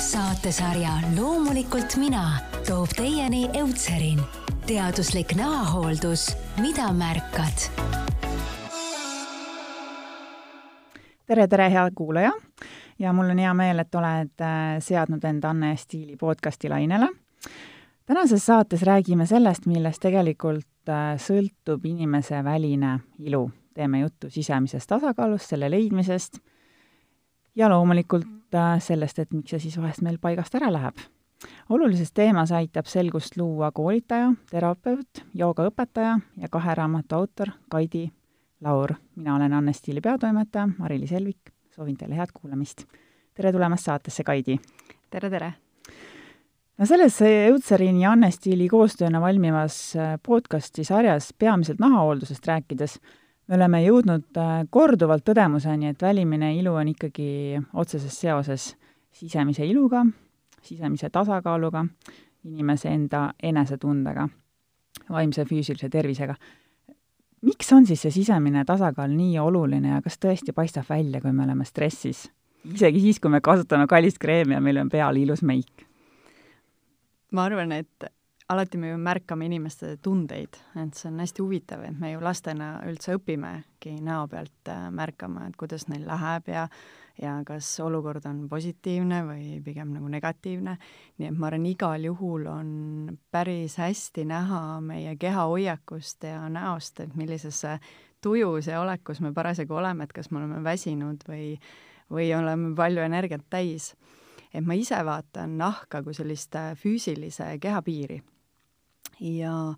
saatesarja Loomulikult mina toob teieni Eutserin, teaduslik näohooldus, mida märkad. tere, tere, hea kuulaja ja mul on hea meel, et oled äh, seadnud end Anne Stiili podcasti lainele. tänases saates räägime sellest, millest tegelikult äh, sõltub inimese väline ilu. teeme juttu sisemisest tasakaalust, selle leidmisest ja loomulikult äh, sellest, et miks see siis vahest meil paigast ära läheb. olulises teemas aitab selgust luua koolitaja, terapeut, joogaõpetaja ja kahe raamatu autor Kaidi Laur. mina olen Anne Stiili peatoimetaja Mari-Liis Helvik, soovin teile head kuulamist. tere tulemast saatesse, Kaidi! tere, tere! no selles Eutserini ja Anne Stiili koostööna valmivas podcasti sarjas peamiselt nahahooldusest rääkides me oleme jõudnud äh, korduvalt tõdemuseni, et välimine ilu on ikkagi otseses seoses sisemise iluga, sisemise tasakaaluga, inimese enda enesetundega, vaimse füüsilise tervisega. miks on siis see sisemine tasakaal nii oluline ja kas tõesti paistab välja, kui me oleme stressis? isegi siis, kui me kasutame kallist kreemi ja meil on peal ilus meik? ma arvan, et alati me ju märkame inimeste tundeid, et see on hästi huvitav, et me ju lastena üldse õpimegi näo pealt äh, märkama, et kuidas neil läheb ja ja kas olukord on positiivne või pigem nagu negatiivne. nii et ma arvan, igal juhul on päris hästi näha meie keha hoiakust ja näost, et millises tujus ja olekus me parasjagu oleme, et kas me oleme väsinud või, või oleme palju energiat täis. et ma ise vaatan nahka kui sellist äh, füüsilise kehapiiri ja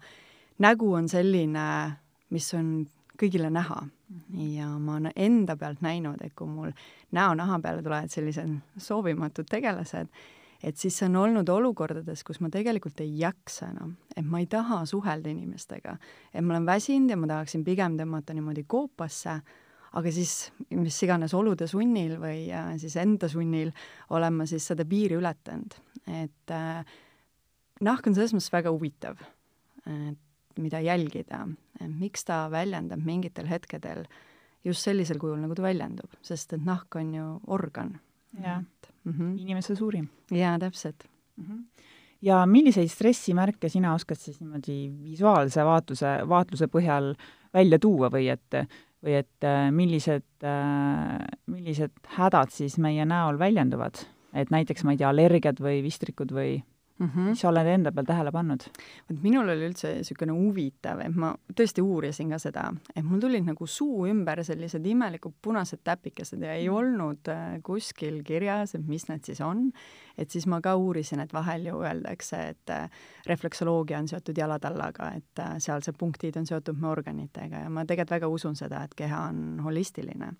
nägu on selline, mis on kõigile näha. ja ma olen enda pealt näinud, et kui mul näonaha peale tulevad sellised soovimatud tegelased, et siis see on olnud olukordades, kus ma tegelikult ei jaksa enam, et ma ei taha suhelda inimestega. et ma olen väsinud ja ma tahaksin pigem tõmmata niimoodi koopasse, aga siis mis iganes olude sunnil või äh, siis enda sunnil olen ma siis seda piiri ületanud, et äh, nahk on selles mõttes väga huvitav, mida jälgida, miks ta väljendab mingitel hetkedel just sellisel kujul, nagu ta väljendub, sest et nahk on ju organ. jah mm -hmm., inimese suurim. jaa, täpselt mm. -hmm. ja milliseid stressimärke sina oskad siis niimoodi visuaalse vaatluse, vaatluse põhjal välja tuua või et või et äh, millised, äh, millised hädad siis meie näol väljenduvad? et näiteks, ma ei tea, allergiad või vistrikud või mm. -hmm. mis sa oled enda peal tähele pannud? vot minul oli üldse niisugune huvitav, et ma tõesti uurisin ka seda, et mul tulid nagu suu ümber sellised imelikud punased täpikesed ja ei mhm. olnud äh, kuskil kirjas, et mis need siis on. et siis ma ka uurisin, et vahel ju öeldakse, et äh, refleksoloogia on seotud jalatallaga, et äh, sealsed punktid on seotud me organitega ja ma tegelikult väga usun seda, et keha on holistiline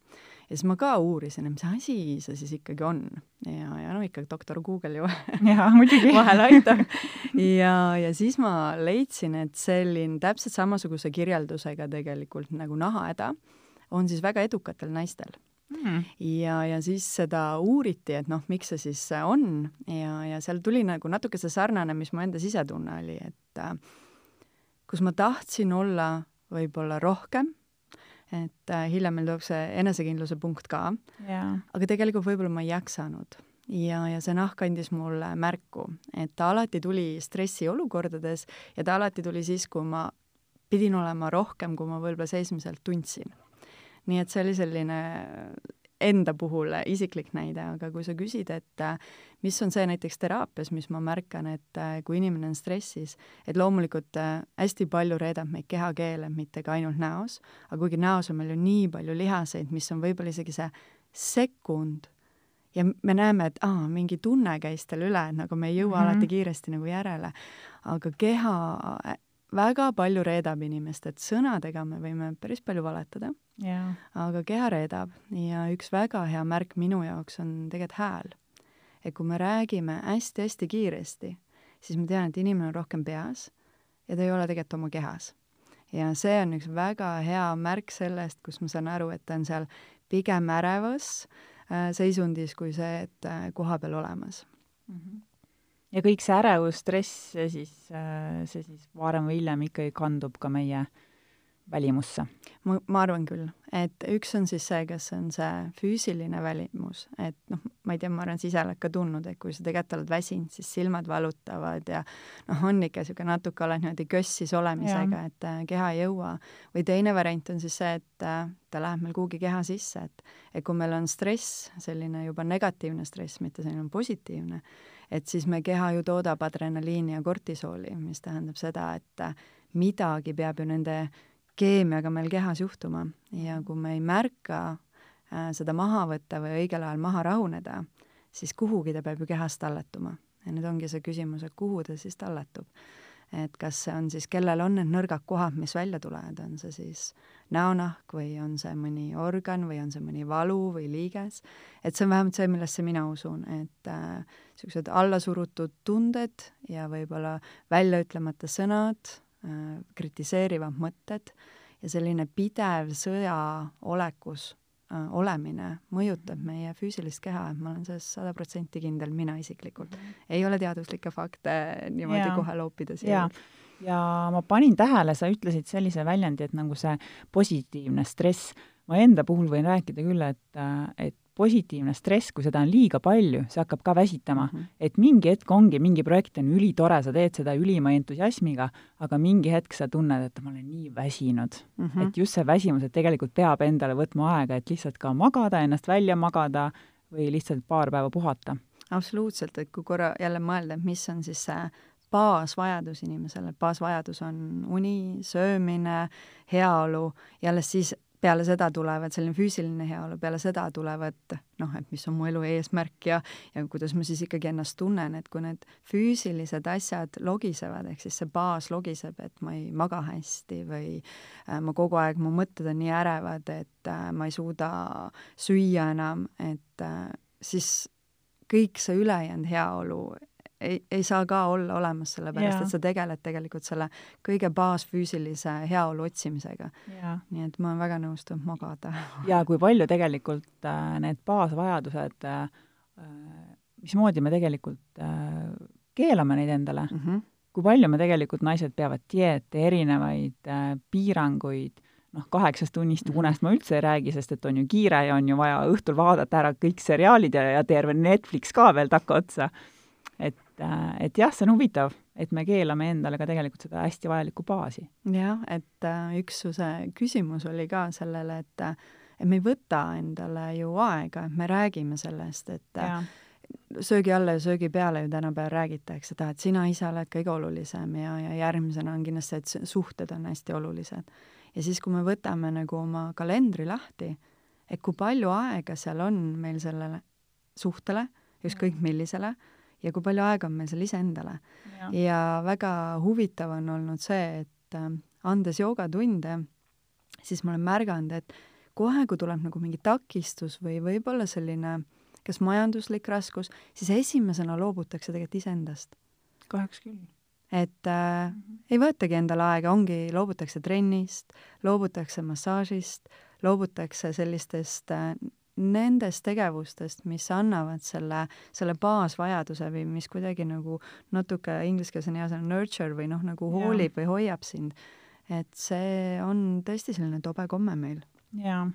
ja siis ma ka uurisin, et mis asi see siis ikkagi on. ja, ja no ikka doktor Google ju muidugi vahel aitab. ja, ja siis ma leidsin, et selline täpselt samasuguse kirjeldusega tegelikult nagu nahahäda on siis väga edukatel naistel mm.. ja, ja siis seda uuriti, et noh, miks see siis on ja, ja seal tuli nagu natuke see sarnane, mis mu enda sisetunne oli, et äh, kus ma tahtsin olla võib-olla rohkem et äh, hiljem meil tuleb see enesekindluse punkt ka. aga tegelikult võib-olla ma ei jaksanud ja, ja see nahk andis mulle märku, et ta alati tuli stressiolukordades ja ta alati tuli siis, kui ma pidin olema rohkem, kui ma võib-olla seesmiselt tundsin. nii et see oli selline enda puhul isiklik näide, aga kui sa küsid, et äh, mis on see näiteks teraapias, mis ma märkan, et äh, kui inimene on stressis, et loomulikult äh, hästi palju reedab meid kehakeel, mitte ka ainult näos, aga kuigi näos on meil ju nii palju lihaseid, mis on võib-olla isegi see sekund ja me näeme, et aa, mingi tunne käis tal üle, nagu me ei jõua mm -hmm. alati kiiresti nagu järele, aga keha väga palju reedab inimest, et sõnadega me võime päris palju valetada aga keha reedab ja üks väga hea märk minu jaoks on tegelikult hääl. et kui me räägime hästi-hästi kiiresti, siis ma tean, et inimene on rohkem peas ja ta ei ole tegelikult oma kehas. ja see on üks väga hea märk sellest, kus ma saan aru, et ta on seal pigem ärevas äh, seisundis kui see, et äh, kohapeal olemas mm. -hmm ja kõik see ärevus, stress, see siis, see siis varem või hiljem ikkagi kandub ka meie, välimusse? ma, ma arvan küll, et üks on siis see, kas on see füüsiline välimus, et noh, ma ei tea, ma arvan, sa ise oled ka tundnud, et kui sa tegelikult oled väsinud, siis silmad valutavad ja noh, on ikka niisugune natuke oled niimoodi kössis olemisega, et äh, keha ei jõua. või teine variant on siis see, et äh, ta läheb meil kuhugi keha sisse, et et kui meil on stress, selline juba negatiivne stress, mitte selline positiivne, et siis me keha ju toodab adrenaliini ja kortisooli, mis tähendab seda, et äh, midagi peab ju nende keemiaga meil kehas juhtuma ja kui me ei märka äh, seda maha võtta või õigel ajal maha rahuneda, siis kuhugi ta peab ju kehast talletuma. ja nüüd ongi see küsimus, et kuhu ta siis talletub. et kas see on siis, kellel on need nõrgad kohad, mis välja tulevad, on see siis näonahk või on see mõni organ või on see mõni valu või liiges, et see on vähemalt see, millesse mina usun, et niisugused äh, allasurutud tunded ja võib-olla väljaütlemata sõnad kritiseerivad mõtted ja selline pidev sõjaolekus äh, olemine mõjutab meie füüsilist keha, et ma olen selles sada protsenti kindel, mina isiklikult mm. -hmm. ei ole teaduslikke fakte niimoodi ja. kohe loopida siia. ja ma panin tähele, sa ütlesid sellise väljendi, et nagu see positiivne stress, ma enda puhul võin rääkida küll, et, et positiivne stress, kui seda on liiga palju, see hakkab ka väsitama mm. -hmm. et mingi hetk ongi, mingi projekt on ülitore, sa teed seda ülima entusiasmiga, aga mingi hetk sa tunned, et ma olen nii väsinud mm. -hmm. et just see väsimus, et tegelikult peab endale võtma aega, et lihtsalt ka magada, ennast välja magada või lihtsalt paar päeva puhata. absoluutselt, et kui korra jälle mõelda, et mis on siis see baasvajadus inimesele, baasvajadus on uni, söömine, heaolu ja alles siis peale seda tulevad selline füüsiline heaolu, peale seda tulevad noh, et mis on mu elu eesmärk ja, ja kuidas ma siis ikkagi ennast tunnen, et kui need füüsilised asjad logisevad, ehk siis see baas logiseb, et ma ei maga hästi või äh, ma kogu aeg, mu mõtted on nii ärevad, et äh, ma ei suuda süüa enam, et äh, siis kõik see ülejäänud heaolu ei, ei saa ka olla olemas, sellepärast et sa tegeled tegelikult selle kõige baasfüüsilise heaolu otsimisega nii et ma olen väga nõus, tuleb magada. ja kui palju tegelikult äh, need baasvajadused äh,, äh mismoodi me tegelikult äh, keelame neid endale mm, -hmm. kui palju me tegelikult, naised peavad dieete, erinevaid äh, piiranguid, noh, kaheksast tunnist -hmm. unest ma üldse ei räägi, sest et on ju kiire ja on ju vaja õhtul vaadata ära kõik seriaalid ja, ja terve Netflix ka veel takkaotsa et, äh, et jah, see on huvitav, et me keelame endale ka tegelikult seda hästi vajalikku baasi. jah, et äh, üks su see küsimus oli ka sellele, et äh, et me ei võta endale ju aega, et me räägime sellest, et ja. söögi alla ja söögi peale ju tänapäeval räägitakse seda, et sina ise oled kõige olulisem ja, ja järgmisena on kindlasti, et suhted on hästi olulised. ja siis, kui me võtame nagu oma kalendri lahti, et kui palju aega seal on meil sellele suhtele, ükskõik millisele, ja kui palju aega on meil seal iseendale. ja väga huvitav on olnud see, et äh, andes joogatunde, siis ma olen märganud, et kohe, kui tuleb nagu mingi takistus või võib-olla selline kas majanduslik raskus, siis esimesena loobutakse tegelikult iseendast. kahjuks küll. et äh, -hmm. ei võetagi endale aega, ongi, loobutakse trennist, loobutakse massaažist, loobutakse sellistest äh, nendest tegevustest, mis annavad selle, selle baasvajaduse või mis kuidagi nagu natuke inglise keeles on hea sõna nurture või noh, nagu hoolib ja. või hoiab sind. et see on tõesti selline tobe komme meil. jaa.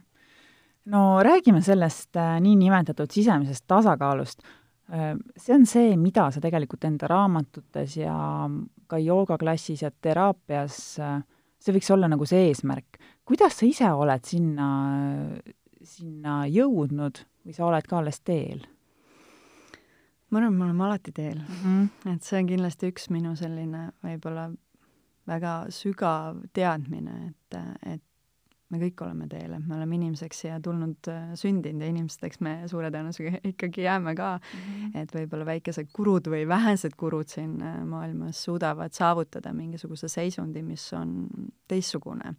no räägime sellest äh, niinimetatud sisemisest tasakaalust äh,. see on see, mida sa tegelikult enda raamatutes ja ka joogaklassis ja teraapias äh,, see võiks olla nagu see eesmärk. kuidas sa ise oled sinna sinna jõudnud või sa oled ka alles teel? ma arvan, me oleme alati teel mm. -hmm. et see on kindlasti üks minu selline võib-olla väga sügav teadmine, et, et me kõik oleme teel, et me oleme inimeseks siia tulnud, sündinud ja inimesteks me suure tõenäosusega ikkagi jääme ka mm. -hmm. et võib-olla väikesed kurud või vähesed kurud siin äh, maailmas suudavad saavutada mingisuguse seisundi, mis on teistsugune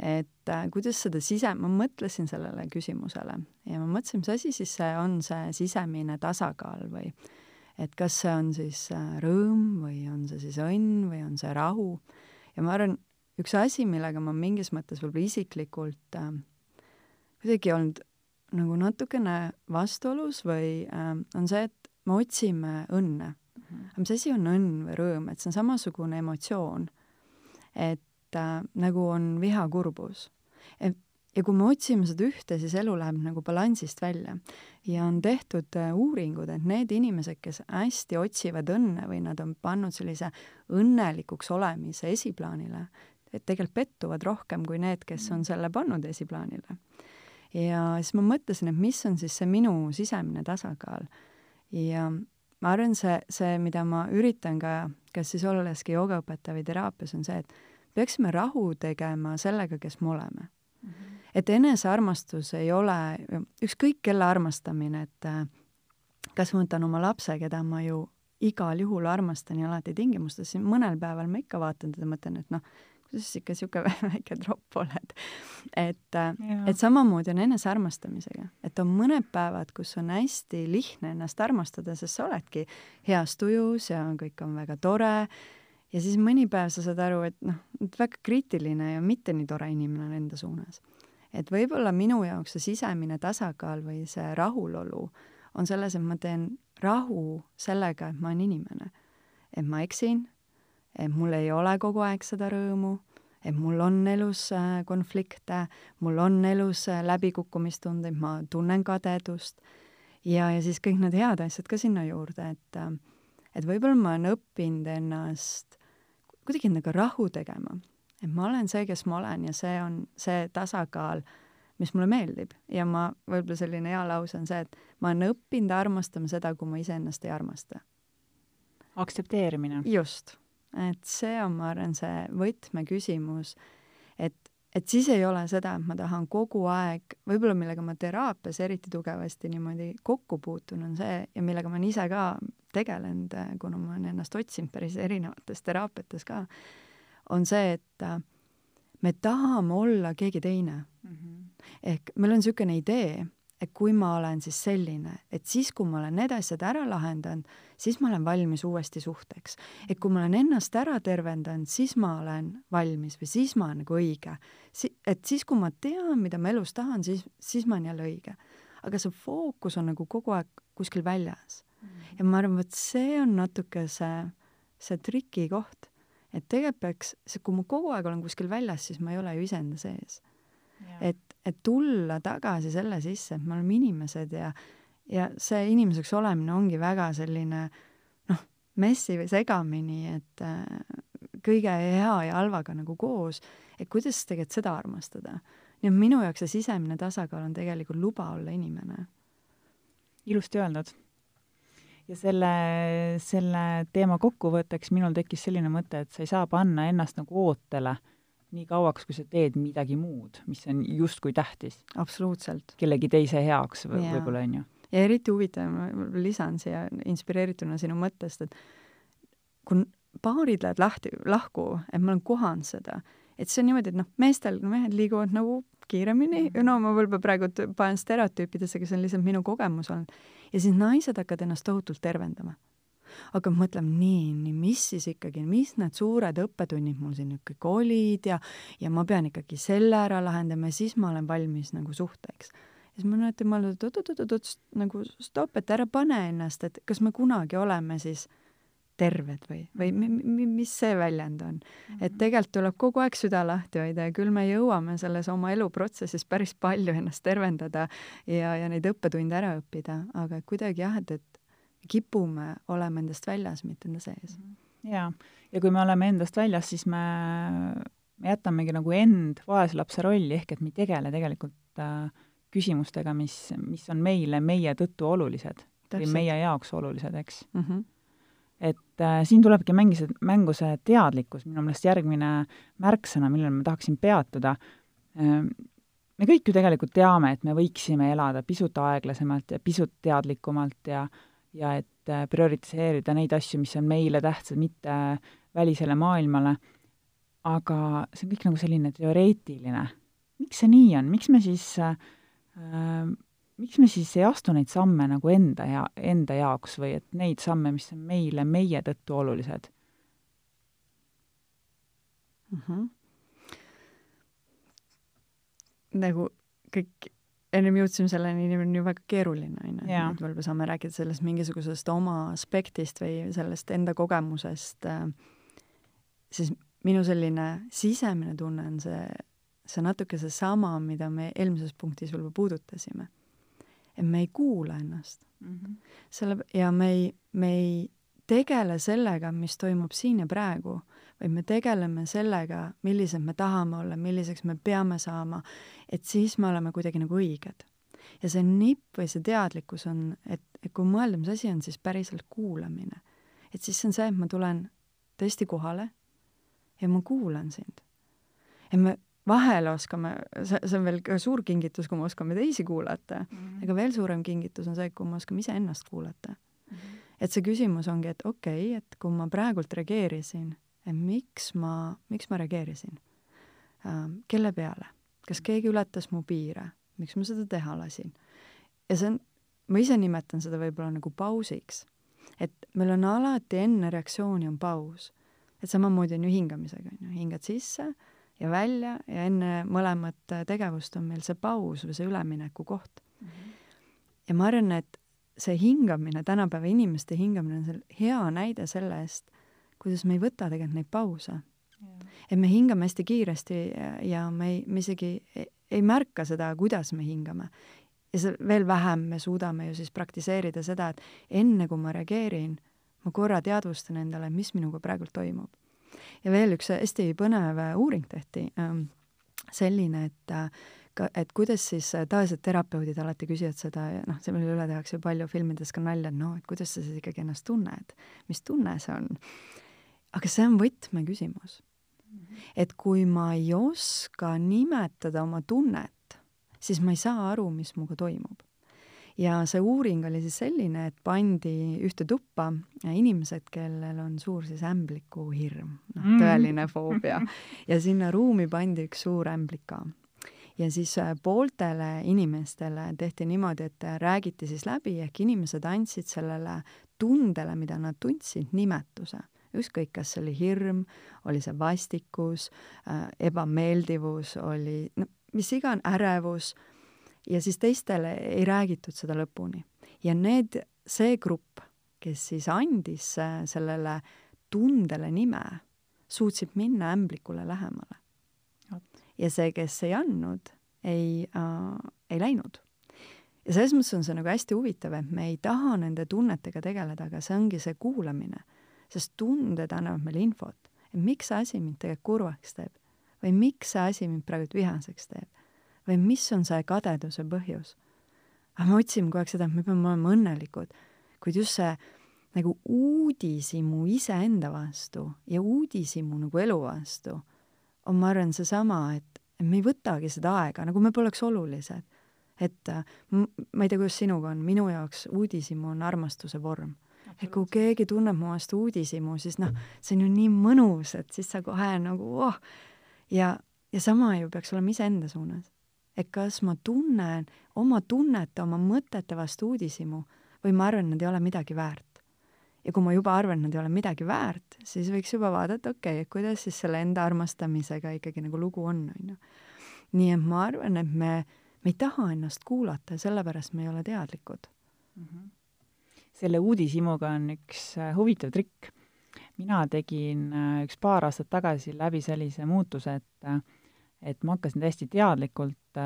et äh, kuidas seda sise, ma mõtlesin sellele küsimusele ja ma mõtlesin, mis asi siis see on, see sisemine tasakaal või et kas see on siis äh, rõõm või on see siis õnn või on see rahu. ja ma arvan, üks asi, millega ma mingis mõttes võib-olla isiklikult äh, kuidagi olnud nagu natukene vastuolus või äh, on see, et me otsime õnne mm. -hmm. aga mis asi on õnn või rõõm, et see on samasugune emotsioon. et et äh, nagu on vihakurbus. et ja kui me otsime seda ühte, siis elu läheb nagu balansist välja. ja on tehtud äh, uuringud, et need inimesed, kes hästi otsivad õnne või nad on pannud sellise õnnelikuks olemise esiplaanile, et tegelikult pettuvad rohkem kui need, kes on selle pannud esiplaanile. ja siis ma mõtlesin, et mis on siis see minu sisemine tasakaal. ja ma arvan, see, see, mida ma üritan ka, kas siis olleski joogaõpetaja või teraapias, on see, et peaksime rahu tegema sellega, kes me oleme mm. -hmm et enesearmastus ei ole ükskõik kelle armastamine, et äh, kas ma võtan oma lapse, keda ma ju igal juhul armastan ja alati tingimustes, mõnel päeval ma ikka vaatan teda, mõtlen, et noh, kuidas ikka niisugune väike tropp oled. et, äh, et samamoodi on enesearmastamisega, et on mõned päevad, kus on hästi lihtne ennast armastada, sest sa oledki heas tujus ja kõik on väga tore, ja siis mõni päev sa saad aru, et noh, väga kriitiline ja mitte nii tore inimene on enda suunas et võib-olla minu jaoks see sisemine tasakaal või see rahulolu on selles, et ma teen rahu sellega, et ma olen inimene. et ma eksin, et mul ei ole kogu aeg seda rõõmu, et mul on elus äh, konflikte, mul on elus äh, läbikukkumistundeid, ma tunnen kadedust ja, ja siis kõik need head asjad ka sinna juurde, et äh, et võib-olla ma olen õppinud ennast kuidagi endaga rahu tegema et ma olen see, kes ma olen ja see on see tasakaal, mis mulle meeldib ja ma, võib-olla selline hea lause on see, et ma olen õppinud armastama seda, kui ma iseennast ei armasta. aktsepteerimine. just, et see on, ma arvan, see võtmeküsimus, et, et siis ei ole seda, et ma tahan kogu aeg, võib-olla millega ma teraapias eriti tugevasti niimoodi kokku puutun, on see ja millega ma olen ise ka tegelenud, kuna ma olen ennast otsinud päris erinevates teraapiates ka on see, et äh, me tahame olla keegi teine mm. -hmm. ehk meil on niisugune idee, et kui ma olen siis selline, et siis, kui ma olen need asjad ära lahendanud, siis ma olen valmis uuesti suhteks. et kui ma olen ennast ära tervendanud, siis ma olen valmis või siis ma olen nagu õige. Si-, et siis, kui ma tean, mida ma elus tahan, siis, siis ma olen jälle õige. aga see fookus on nagu kogu aeg kuskil väljas mm. -hmm. ja ma arvan, vot see on natuke see, see trikikoht et tegelikult peaks, kui ma kogu aeg olen kuskil väljas, siis ma ei ole ju iseenda sees. Et, et tulla tagasi selle sisse, et me oleme inimesed ja, ja see inimeseks olemine ongi väga selline noh, messi või segamini, et äh, kõige hea ja halvaga nagu koos, et kuidas tegelikult seda armastada. nii et minu jaoks see sisemine tasakaal on tegelikult luba olla inimene. ilusti öeldud ja selle, selle teema kokkuvõtteks minul tekkis selline mõte, et sa ei saa panna ennast nagu ootele nii kauaks, kui sa teed midagi muud, mis on justkui tähtis. absoluutselt. kellegi teise heaks või võib-olla, on ju. ja eriti huvitav, ma lisan siia inspireerituna sinu mõttest, et kui paarid lähevad lahti, lahku, et ma olen kohanud seda, et see on niimoodi, et noh, meestel, mehed liiguvad nagu kiiremini no ma võib-olla praegu panen stereotüüpidesse, aga see on lihtsalt minu kogemus olnud ja siis naised hakkavad ennast tohutult tervendama. Hakkab mõtlema, nii, nii, mis siis ikkagi, mis need suured õppetunnid mul siin ikkagi olid ja ja ma pean ikkagi selle ära lahendama ja siis ma olen valmis nagu suhteks. ja siis ma näitan, ma olen oot-oot-oot-oot, nagu stopp, et ära pane ennast, et kas me kunagi oleme siis terved või, või mi, mi, mis see väljend on. et tegelikult tuleb kogu aeg süda lahti hoida ja küll me jõuame selles oma eluprotsessis päris palju ennast tervendada ja, ja neid õppetunde ära õppida, aga kuidagi jah, et, et kipume olema endast väljas, mitte enda sees. jaa, ja kui me oleme endast väljas, siis me, me jätamegi nagu end vaeslapse rolli, ehk et me ei tegele tegelikult äh, küsimustega, mis, mis on meile meie tõttu olulised Täpselt. või meie jaoks olulised, eks mm. -hmm et äh, siin tulebki mängis, mängu see teadlikkus, minu meelest järgmine märksõna, millel ma tahaksin peatuda äh,. me kõik ju tegelikult teame, et me võiksime elada pisut aeglasemalt ja pisut teadlikumalt ja ja et äh, prioritiseerida neid asju, mis on meile tähtsad, mitte välisele maailmale, aga see on kõik nagu selline teoreetiline. miks see nii on, miks me siis äh, miks me siis ei astu neid samme nagu enda ja enda jaoks või et neid samme, mis on meile meie tõttu olulised mm? -hmm. nagu kõik, ennem jõudsime selleni, on ju väga keeruline, on ju, et võib-olla saame rääkida sellest mingisugusest oma aspektist või sellest enda kogemusest, äh, siis minu selline sisemine tunne on see, see natuke seesama, mida me eelmises punktis juba puudutasime. et me ei kuula ennast mm. -hmm. selle, ja me ei, me ei tegele sellega, mis toimub siin ja praegu, vaid me tegeleme sellega, millised me tahame olla, milliseks me peame saama, et siis me oleme kuidagi nagu õiged. ja see nipp või see teadlikkus on, et, et kui mõelda, mis asi on siis päriselt kuulamine, et siis see on see, et ma tulen tõesti kohale ja ma kuulan sind. ja me vahel oskame, see, see on veel ka suur kingitus, kui me oskame teisi kuulata mm, -hmm. aga veel suurem kingitus on see, kui me oskame iseennast kuulata mm. -hmm. et see küsimus ongi, et okei okay,, et kui ma praegult reageerisin, et miks ma, miks ma reageerisin äh,, kelle peale, kas keegi ületas mu piire, miks ma seda teha lasin? ja see on, ma ise nimetan seda võib-olla nagu pausiks. et meil on alati enne reaktsiooni on paus et samamoodi on ju hingamisega, on ju, hingad sisse ja välja ja enne mõlemat tegevust on meil see paus või see ülemineku koht mm. -hmm. ja ma arvan, et see hingamine, tänapäeva inimeste hingamine on seal hea näide sellest, kuidas me ei võta tegelikult neid pause. et me hingame hästi kiiresti ja, ja me ei, me isegi ei, ei märka seda, kuidas me hingame. ja see veel vähem me suudame ju siis praktiseerida seda, et enne kui ma reageerin ma korra teadvustan endale, mis minuga praegult toimub. ja veel üks hästi põnev uuring tehti, ähm, selline, et äh, ka, et kuidas siis tavaliselt terapeudid alati küsivad seda ja noh, selle üle tehakse ju palju filmides ka nalja, et noh, et kuidas sa siis ikkagi ennast tunned, mis tunne see on. Aga see on võtmeküsimus. et kui ma ei oska nimetada oma tunnet, siis ma ei saa aru, mis minuga toimub ja see uuring oli siis selline, et pandi ühte tuppa inimesed, kellel on suur siis ämblikuhirm, noh, mm. tõeline foobia, ja sinna ruumi pandi üks suur ämblik ka ja siis äh, pooltele inimestele tehti niimoodi, et räägiti siis läbi, ehk inimesed andsid sellele tundele, mida nad tundsid, nimetuse. Ükskõik, kas see oli hirm, oli see vastikus äh,, ebameeldivus, oli no mis iganes, ärevus ja siis teistele ei räägitud seda lõpuni. ja need, see grupp, kes siis andis sellele tundele nime, suutsid minna ämblikule lähemale. ja see, kes ei andnud, ei äh,, ei läinud. ja selles mõttes on see nagu hästi huvitav, et me ei taha nende tunnetega tegeleda, aga see ongi see kuulamine, sest tunded annavad meile infot, et miks see asi mind tegelikult kurvaks teeb või miks see asi mind praegu vihaseks teeb või mis on see kadeduse põhjus. aga me otsime kogu aeg seda, et me peame olema õnnelikud, kuid just see nagu uudishimu iseenda vastu ja uudishimu nagu elu vastu on, ma arvan, seesama, et, et me ei võtagi seda aega, nagu me poleks olulised. et ma ei tea, kuidas sinuga on, minu jaoks uudishimu on armastuse vorm et kui keegi tunneb mu vastu uudishimu, siis noh, see on ju nii mõnus, et siis sa kohe nagu oh, ja, ja sama ju peaks olema iseenda suunas et kas ma tunnen oma tunnete, oma mõtete vastu uudishimu või ma arvan, nad ei ole midagi väärt. ja kui ma juba arvan, nad ei ole midagi väärt, siis võiks juba vaadata, okei okay,, et kuidas siis selle enda armastamisega ikkagi nagu lugu on, on ju. nii et ma arvan, et me, me ei taha ennast kuulata ja sellepärast me ei ole teadlikud mm. -hmm. Selle uudishimuga on üks äh, huvitav trikk. mina tegin äh, üks paar aastat tagasi läbi sellise muutuse, et äh, et ma hakkasin täiesti teadlikult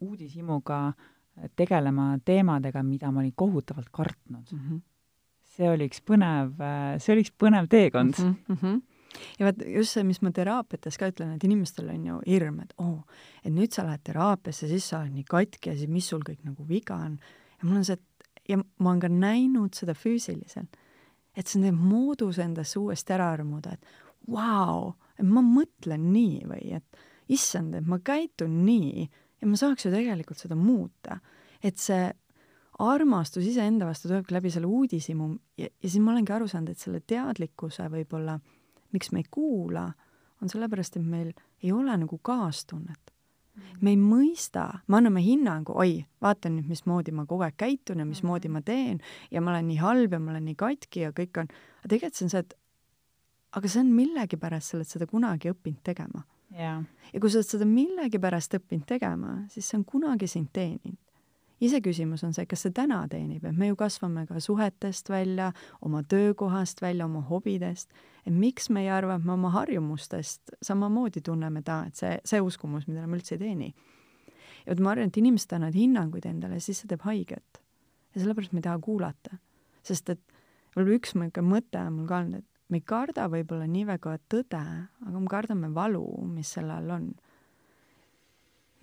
uudishimuga tegelema teemadega, mida ma olin kohutavalt kartnud mm. -hmm. see oli üks põnev see oli üks põnev teekond mm. -hmm ja vaat just see, mis ma teraapiates ka ütlen, et inimestel on ju hirm, et oo oh,, et nüüd sa lähed teraapiasse, siis sa oled nii katki ja siis mis sul kõik nagu viga on. ja mul on see, et ja ma olen ka näinud seda füüsiliselt, et see teeb moodus endasse uuesti ära armuda, et vau wow,, et ma mõtlen nii või et issand, et ma käitun nii ja ma saaks ju tegelikult seda muuta. et see armastus iseenda vastu tulebki läbi selle uudishimu ja, ja siis ma olengi aru saanud, et selle teadlikkuse võib-olla, miks me ei kuula, on sellepärast, et meil ei ole nagu kaastunnet. Me ei mõista, me anname hinnangu, oi, vaata nüüd, mismoodi ma kogu aeg käitun ja mismoodi ma teen ja ma olen nii halb ja ma olen nii katki ja kõik on, aga tegelikult see on see, et aga see on millegipärast, sa oled seda kunagi õppinud tegema. Ja, ja kui sa oled seda millegipärast õppinud tegema, siis see on kunagi sind teeninud. Iseküsimus on see, kas see täna teenib, et me ju kasvame ka suhetest välja, oma töökohast välja, oma hobidest, et miks me ei arva, et me oma harjumustest samamoodi tunneme ta, et see, see uskumus, mida me üldse ei teeni. ja vot ma arvan, et inimesed annavad hinnanguid endale, siis see teeb haiget. ja sellepärast me ei taha kuulata. sest et võib-olla üks mõte on mul ka olnud, et me ei karda võib-olla nii väga tõde, aga me kardame valu, mis selle all on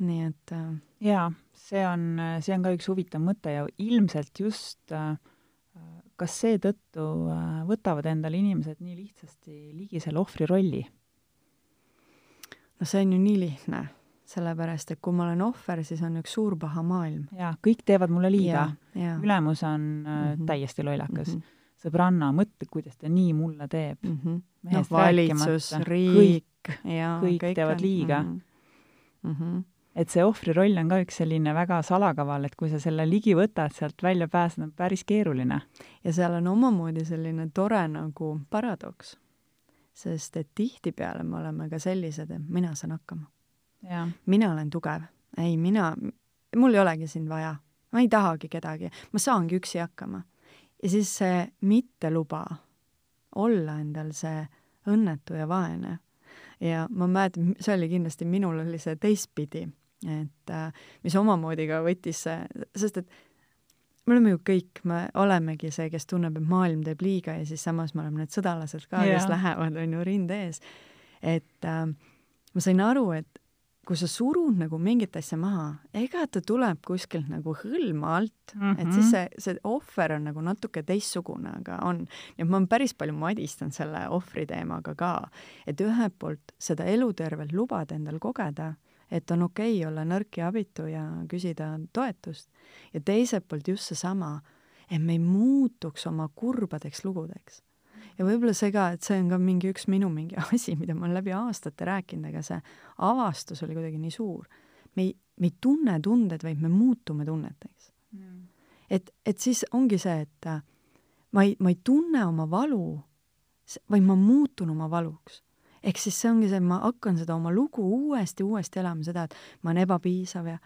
nii et äh, jaa, see on, see on ka üks huvitav mõte ja ilmselt just äh, kas seetõttu äh, võtavad endale inimesed nii lihtsasti ligi selle ohvri rolli? no see on ju nii lihtne, sellepärast et kui ma olen ohver, siis on üks suur paha maailm. jaa, kõik teevad mulle liiga. ülemus on mm -hmm. täiesti lollakas mm. -hmm sõbranna, mõtle, kuidas ta nii mulle teeb mm. -hmm. noh, valitsus, riik, jaa, kõik, kõik teevad liiga mm. -hmm et see ohvri roll on ka üks selline väga salakaval, et kui sa selle ligi võtad, sealt välja pääseda on päris keeruline. ja seal on omamoodi selline tore nagu paradoks. sest et tihtipeale me oleme ka sellised, et mina saan hakkama. mina olen tugev. ei, mina, mul ei olegi sind vaja. ma ei tahagi kedagi, ma saangi üksi hakkama. ja siis see mitteluba olla endal see õnnetu ja vaene ja ma mäletan, see oli kindlasti, minul oli see teistpidi et äh, mis omamoodi ka võttis sest et me oleme ju kõik, me olemegi see, kes tunneb, et maailm teeb liiga ja siis samas me oleme need sõdalased ka, kes lähevad, on ju, rinde ees. et äh, ma sain aru, et kui sa surud nagu mingit asja maha, ega ta tuleb kuskilt nagu hõlma alt mm, -hmm. et siis mhm. see, see ohver on nagu natuke teistsugune, aga on. ja ma päris palju madistanud selle ohvri teemaga ka, et ühelt poolt seda elutervelt lubada endal kogeda et on okei okay olla nõrk ja abitu ja küsida toetust. ja teiselt poolt just seesama, et me ei muutuks oma kurbadeks lugudeks. ja võib-olla see ka, et see on ka mingi üks minu mingi asi, mida ma olen läbi aastate rääkinud, aga see avastus oli kuidagi nii suur. me ei, me ei tunne tunded, vaid me muutume tunneteks mm.. et, et siis ongi see, et äh, ma ei, ma ei tunne oma valu, vaid ma muutun oma valuks ehk siis see ongi see, et ma hakkan seda oma lugu uuesti, uuesti elama, seda, et ma olen ebapiisav ja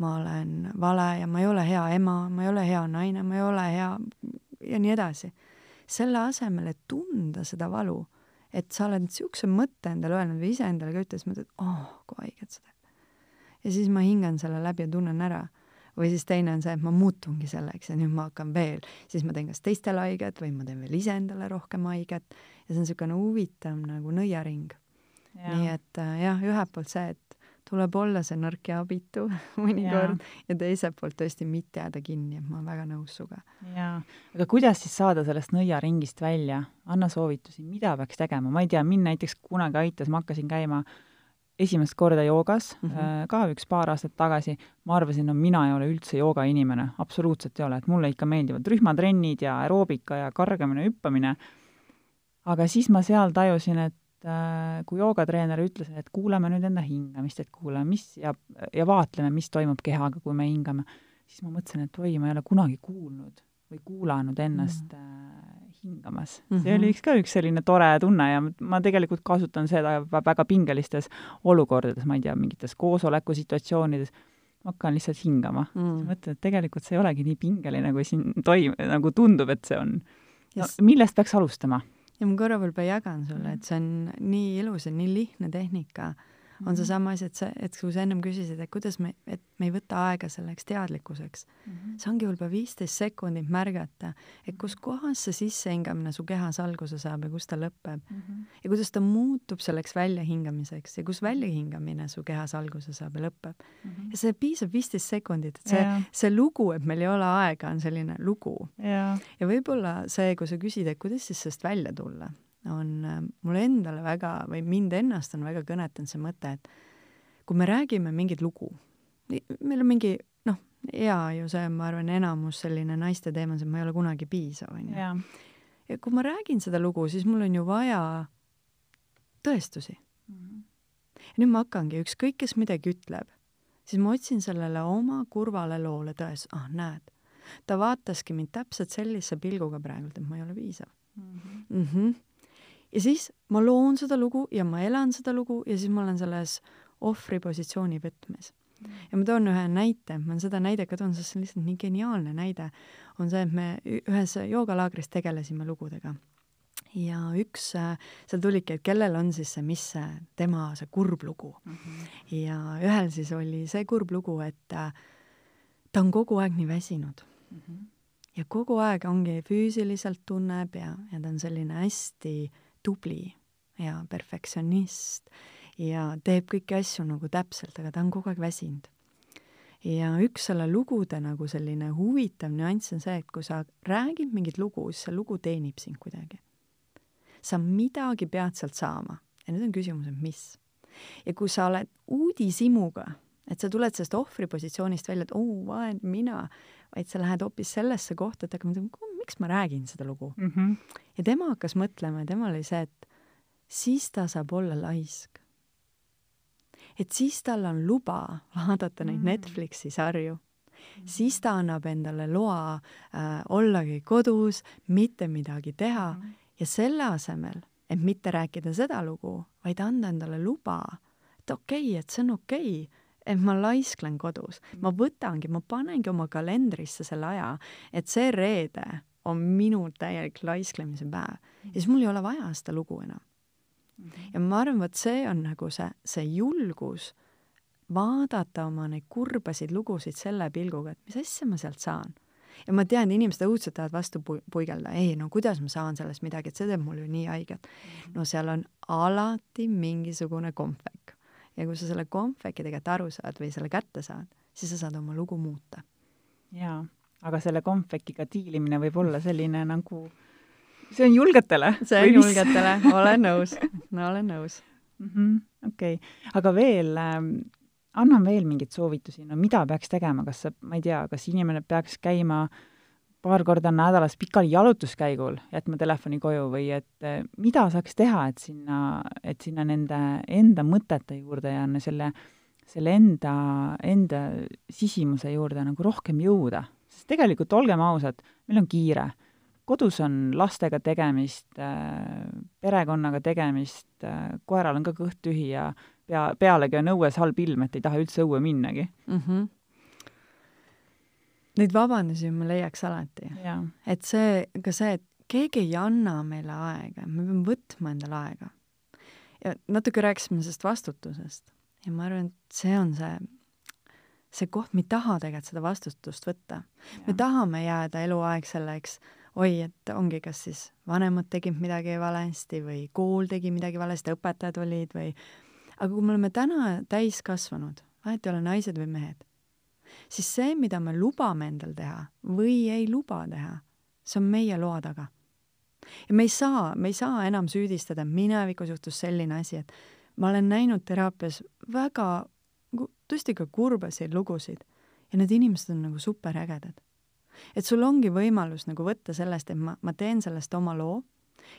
ma olen vale ja ma ei ole hea ema, ma ei ole hea naine, ma ei ole hea ja nii edasi. selle asemel, et tunda seda valu, et sa oled niisuguse mõtte endale öelnud või iseendale ka ütles, mõtled, et oh, kui haiget see teeb. ja siis ma hingan selle läbi ja tunnen ära või siis teine on see, et ma muutungi selleks ja nüüd ma hakkan veel, siis ma teen kas teistele haiget või ma teen veel iseendale rohkem haiget ja see on niisugune huvitav nagu nõiaring. nii et äh, jah, ühelt poolt see, et tuleb olla see nõrk ja abitu mõnikord ja. ja teiselt poolt tõesti mitte jääda kinni, et ma olen väga nõus sinuga. jaa, aga kuidas siis saada sellest nõiaringist välja? anna soovitusi, mida peaks tegema, ma ei tea, mind näiteks kunagi aitas, ma hakkasin käima äh, esimest korda joogas mm, -hmm. ka üks paar aastat tagasi, ma arvasin, no mina ei ole üldse joogainimene, absoluutselt ei ole, et mulle ikka meeldivad rühmatrennid ja aeroobika ja kargamine, hüppamine, aga siis ma seal tajusin, et äh, kui joogatreener ütles, et kuulame nüüd enda hingamist, et kuulame, mis ja, ja vaatleme, mis toimub kehaga, kui me hingame, siis ma mõtlesin, et oi, ma ei ole kunagi kuulnud või kuulanud ennast mm -hmm hingamas mm. -hmm. see oli üks ka üks selline tore tunne ja ma tegelikult kasutan seda väga pingelistes olukordades, ma ei tea, mingites koosolekusituatsioonides, ma hakkan lihtsalt hingama mm.. mõtlen, et tegelikult see ei olegi nii pingeline, kui siin toim-, nagu tundub, et see on. no millest peaks alustama? ja ma korra veel jagan sulle, et see on nii ilus ja nii lihtne tehnika on seesama asi, et see, et kui sa ennem küsisid, et kuidas me, et me ei võta aega selleks teadlikkuseks mm, -hmm. see ongi võib-olla viisteist sekundit märgata, et kus kohas see sissehingamine su kehas alguse saab ja kus ta lõpeb mm. -hmm. ja kuidas ta muutub selleks väljahingamiseks ja kus väljahingamine su kehas alguse saab ja lõpeb mm. -hmm. ja see piisab viisteist sekundit, et see yeah., see lugu, et meil ei ole aega, on selline lugu yeah.. ja võib-olla see, kui sa küsid, et kuidas siis sellest välja tulla on äh, mulle endale väga või mind ennast on väga kõnetanud see mõte, et kui me räägime mingit lugu, meil on mingi noh, hea ju see, ma arvan, enamus selline naiste teema on see, et ma ei ole kunagi piisav, onju. ja kui ma räägin seda lugu, siis mul on ju vaja tõestusi mm. -hmm. ja nüüd ma hakkangi, ükskõik kes midagi ütleb, siis ma otsin sellele oma kurvale loole tões, ah näed, ta vaataski mind täpselt sellise pilguga praegult, et ma ei ole piisav mm. -hmm. Mm -hmm ja siis ma loon seda lugu ja ma elan seda lugu ja siis ma olen selles ohvri positsiooni võtmes. ja ma toon ühe näite, ma seda näidet ka toon, sest see on lihtsalt nii geniaalne näide, on see, et me ühes joogalaagris tegelesime lugudega ja üks, äh, seal tuligi, et kellel on siis see, mis see tema see kurb lugu mm. -hmm. ja ühel siis oli see kurb lugu, et äh, ta on kogu aeg nii väsinud mm. -hmm. ja kogu aeg ongi füüsiliselt tunneb ja, ja ta on selline hästi tubli ja perfektsionist ja teeb kõiki asju nagu täpselt, aga ta on kogu aeg väsinud. ja üks selle lugude nagu selline huvitav nüanss on see, et kui sa räägid mingit lugu, siis see lugu teenib sind kuidagi sa midagi pead sealt saama ja nüüd on küsimus, et mis. ja kui sa oled uudishimuga, et sa tuled sellest ohvripositsioonist välja, et oo vaen mina, vaid sa lähed hoopis sellesse kohta, et mõtlema, miks ma räägin seda lugu mm. -hmm. ja tema hakkas mõtlema ja temal oli see, et siis ta saab olla laisk. et siis tal on luba vaadata neid mm -hmm. Netflixi sarju Mm -hmm. siis ta annab endale loa äh, ollagi kodus, mitte midagi teha mm -hmm ja selle asemel, et mitte rääkida seda lugu, vaid anda endale luba, et okei okay,, et see on okei okay, et ma laisklen kodus, ma võtangi, ma panengi oma kalendrisse selle aja, et see reede on minu täielik laisklemise päev ja siis mul ei ole vaja seda lugu enam. ja ma arvan, vot see on nagu see, see julgus vaadata oma neid kurbasid lugusid selle pilguga, et mis asja ma sealt saan ja ma tean, inimesed õudselt tahavad vastu pu-, puigelda, ei no kuidas ma saan sellest midagi, et see teeb mulle ju nii haiget. Mhm. no seal on alati mingisugune kompvek. ja kui sa selle kompveki tegelikult aru saad või selle kätte saad, siis sa saad oma lugu muuta. jaa, aga selle kompvekiga diilimine võib olla selline nagu, see on julgetele. see on julgetele, olen nõus, no olen nõus. -hmm,. okei. Aga veel ähm, anna veel mingeid soovitusi, no mida peaks tegema, kas ma ei tea, kas inimene peaks käima paar korda nädalas pikal jalutuskäigul, jätma telefoni koju või et eh, mida saaks teha, et sinna, et sinna nende enda mõtete juurde ja selle, selle enda, enda sisimuse juurde nagu rohkem jõuda? Sest tegelikult olgem ausad, meil on kiire. kodus on lastega tegemist, eh, perekonnaga tegemist, eh, koeral on ka kõht tühi ja pea, pealegi on õues halb ilm, et ei taha üldse õue minnagi mm. -hmm. Neid vabandusi ma leiaks alati. et see, ka see, et keegi ei anna meile aega, me peame võtma endale aega. ja natuke rääkisime sellest vastutusest ja ma arvan, et see on see, see koht, me ei taha tegelikult seda vastutust võtta. me tahame jääda eluaeg selleks, oi, et ongi, kas siis vanemad tegid midagi valesti või kool tegi midagi valesti, õpetajad olid või aga kui me oleme täna täiskasvanud, vahet ei ole naised või mehed, siis see, mida me lubame endal teha või ei luba teha, see on meie loa taga. ja me ei saa, me ei saa enam süüdistada, minevikus juhtus selline asi, et ma olen näinud teraapias väga tõesti ka kurbasid lugusid ja need inimesed on nagu superägedad. et sul ongi võimalus nagu võtta sellest, et ma, ma teen sellest oma loo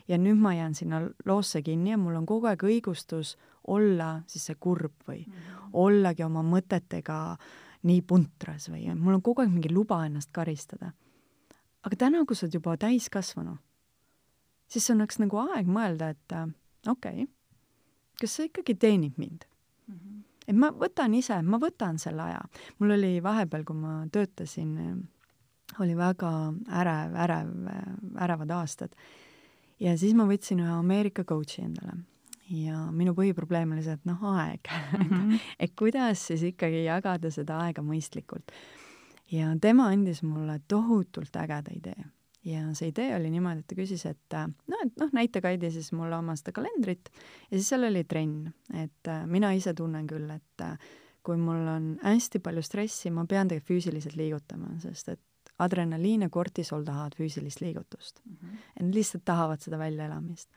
ja nüüd ma jään sinna loosse kinni ja mul on kogu aeg õigustus olla siis see kurb või mm -hmm. ollagi oma mõtetega nii puntras või mul on kogu aeg mingi luba ennast karistada. aga täna, kui sa oled juba täiskasvanu, siis on üks nagu aeg mõelda, et äh, okei okay,, kas see ikkagi teenib mind. Et ma võtan ise, ma võtan selle aja. mul oli vahepeal, kui ma töötasin, oli väga ärev, ärev, ärevad aastad ja siis ma võtsin ühe Ameerika coach'i endale ja minu põhiprobleem oli see, et noh, aeg mm. -hmm. et kuidas siis ikkagi jagada seda aega mõistlikult. ja tema andis mulle tohutult ägeda idee ja see idee oli niimoodi, et ta küsis, et noh, et noh, näita Kaidi siis mulle oma seda kalendrit ja siis seal oli trenn, et äh, mina ise tunnen küll, et äh, kui mul on hästi palju stressi, ma pean tegelikult füüsiliselt liigutama, sest et adrenaliin ja kortisol tahavad füüsilist liigutust mm. -hmm. ja nad lihtsalt tahavad seda väljaelamist.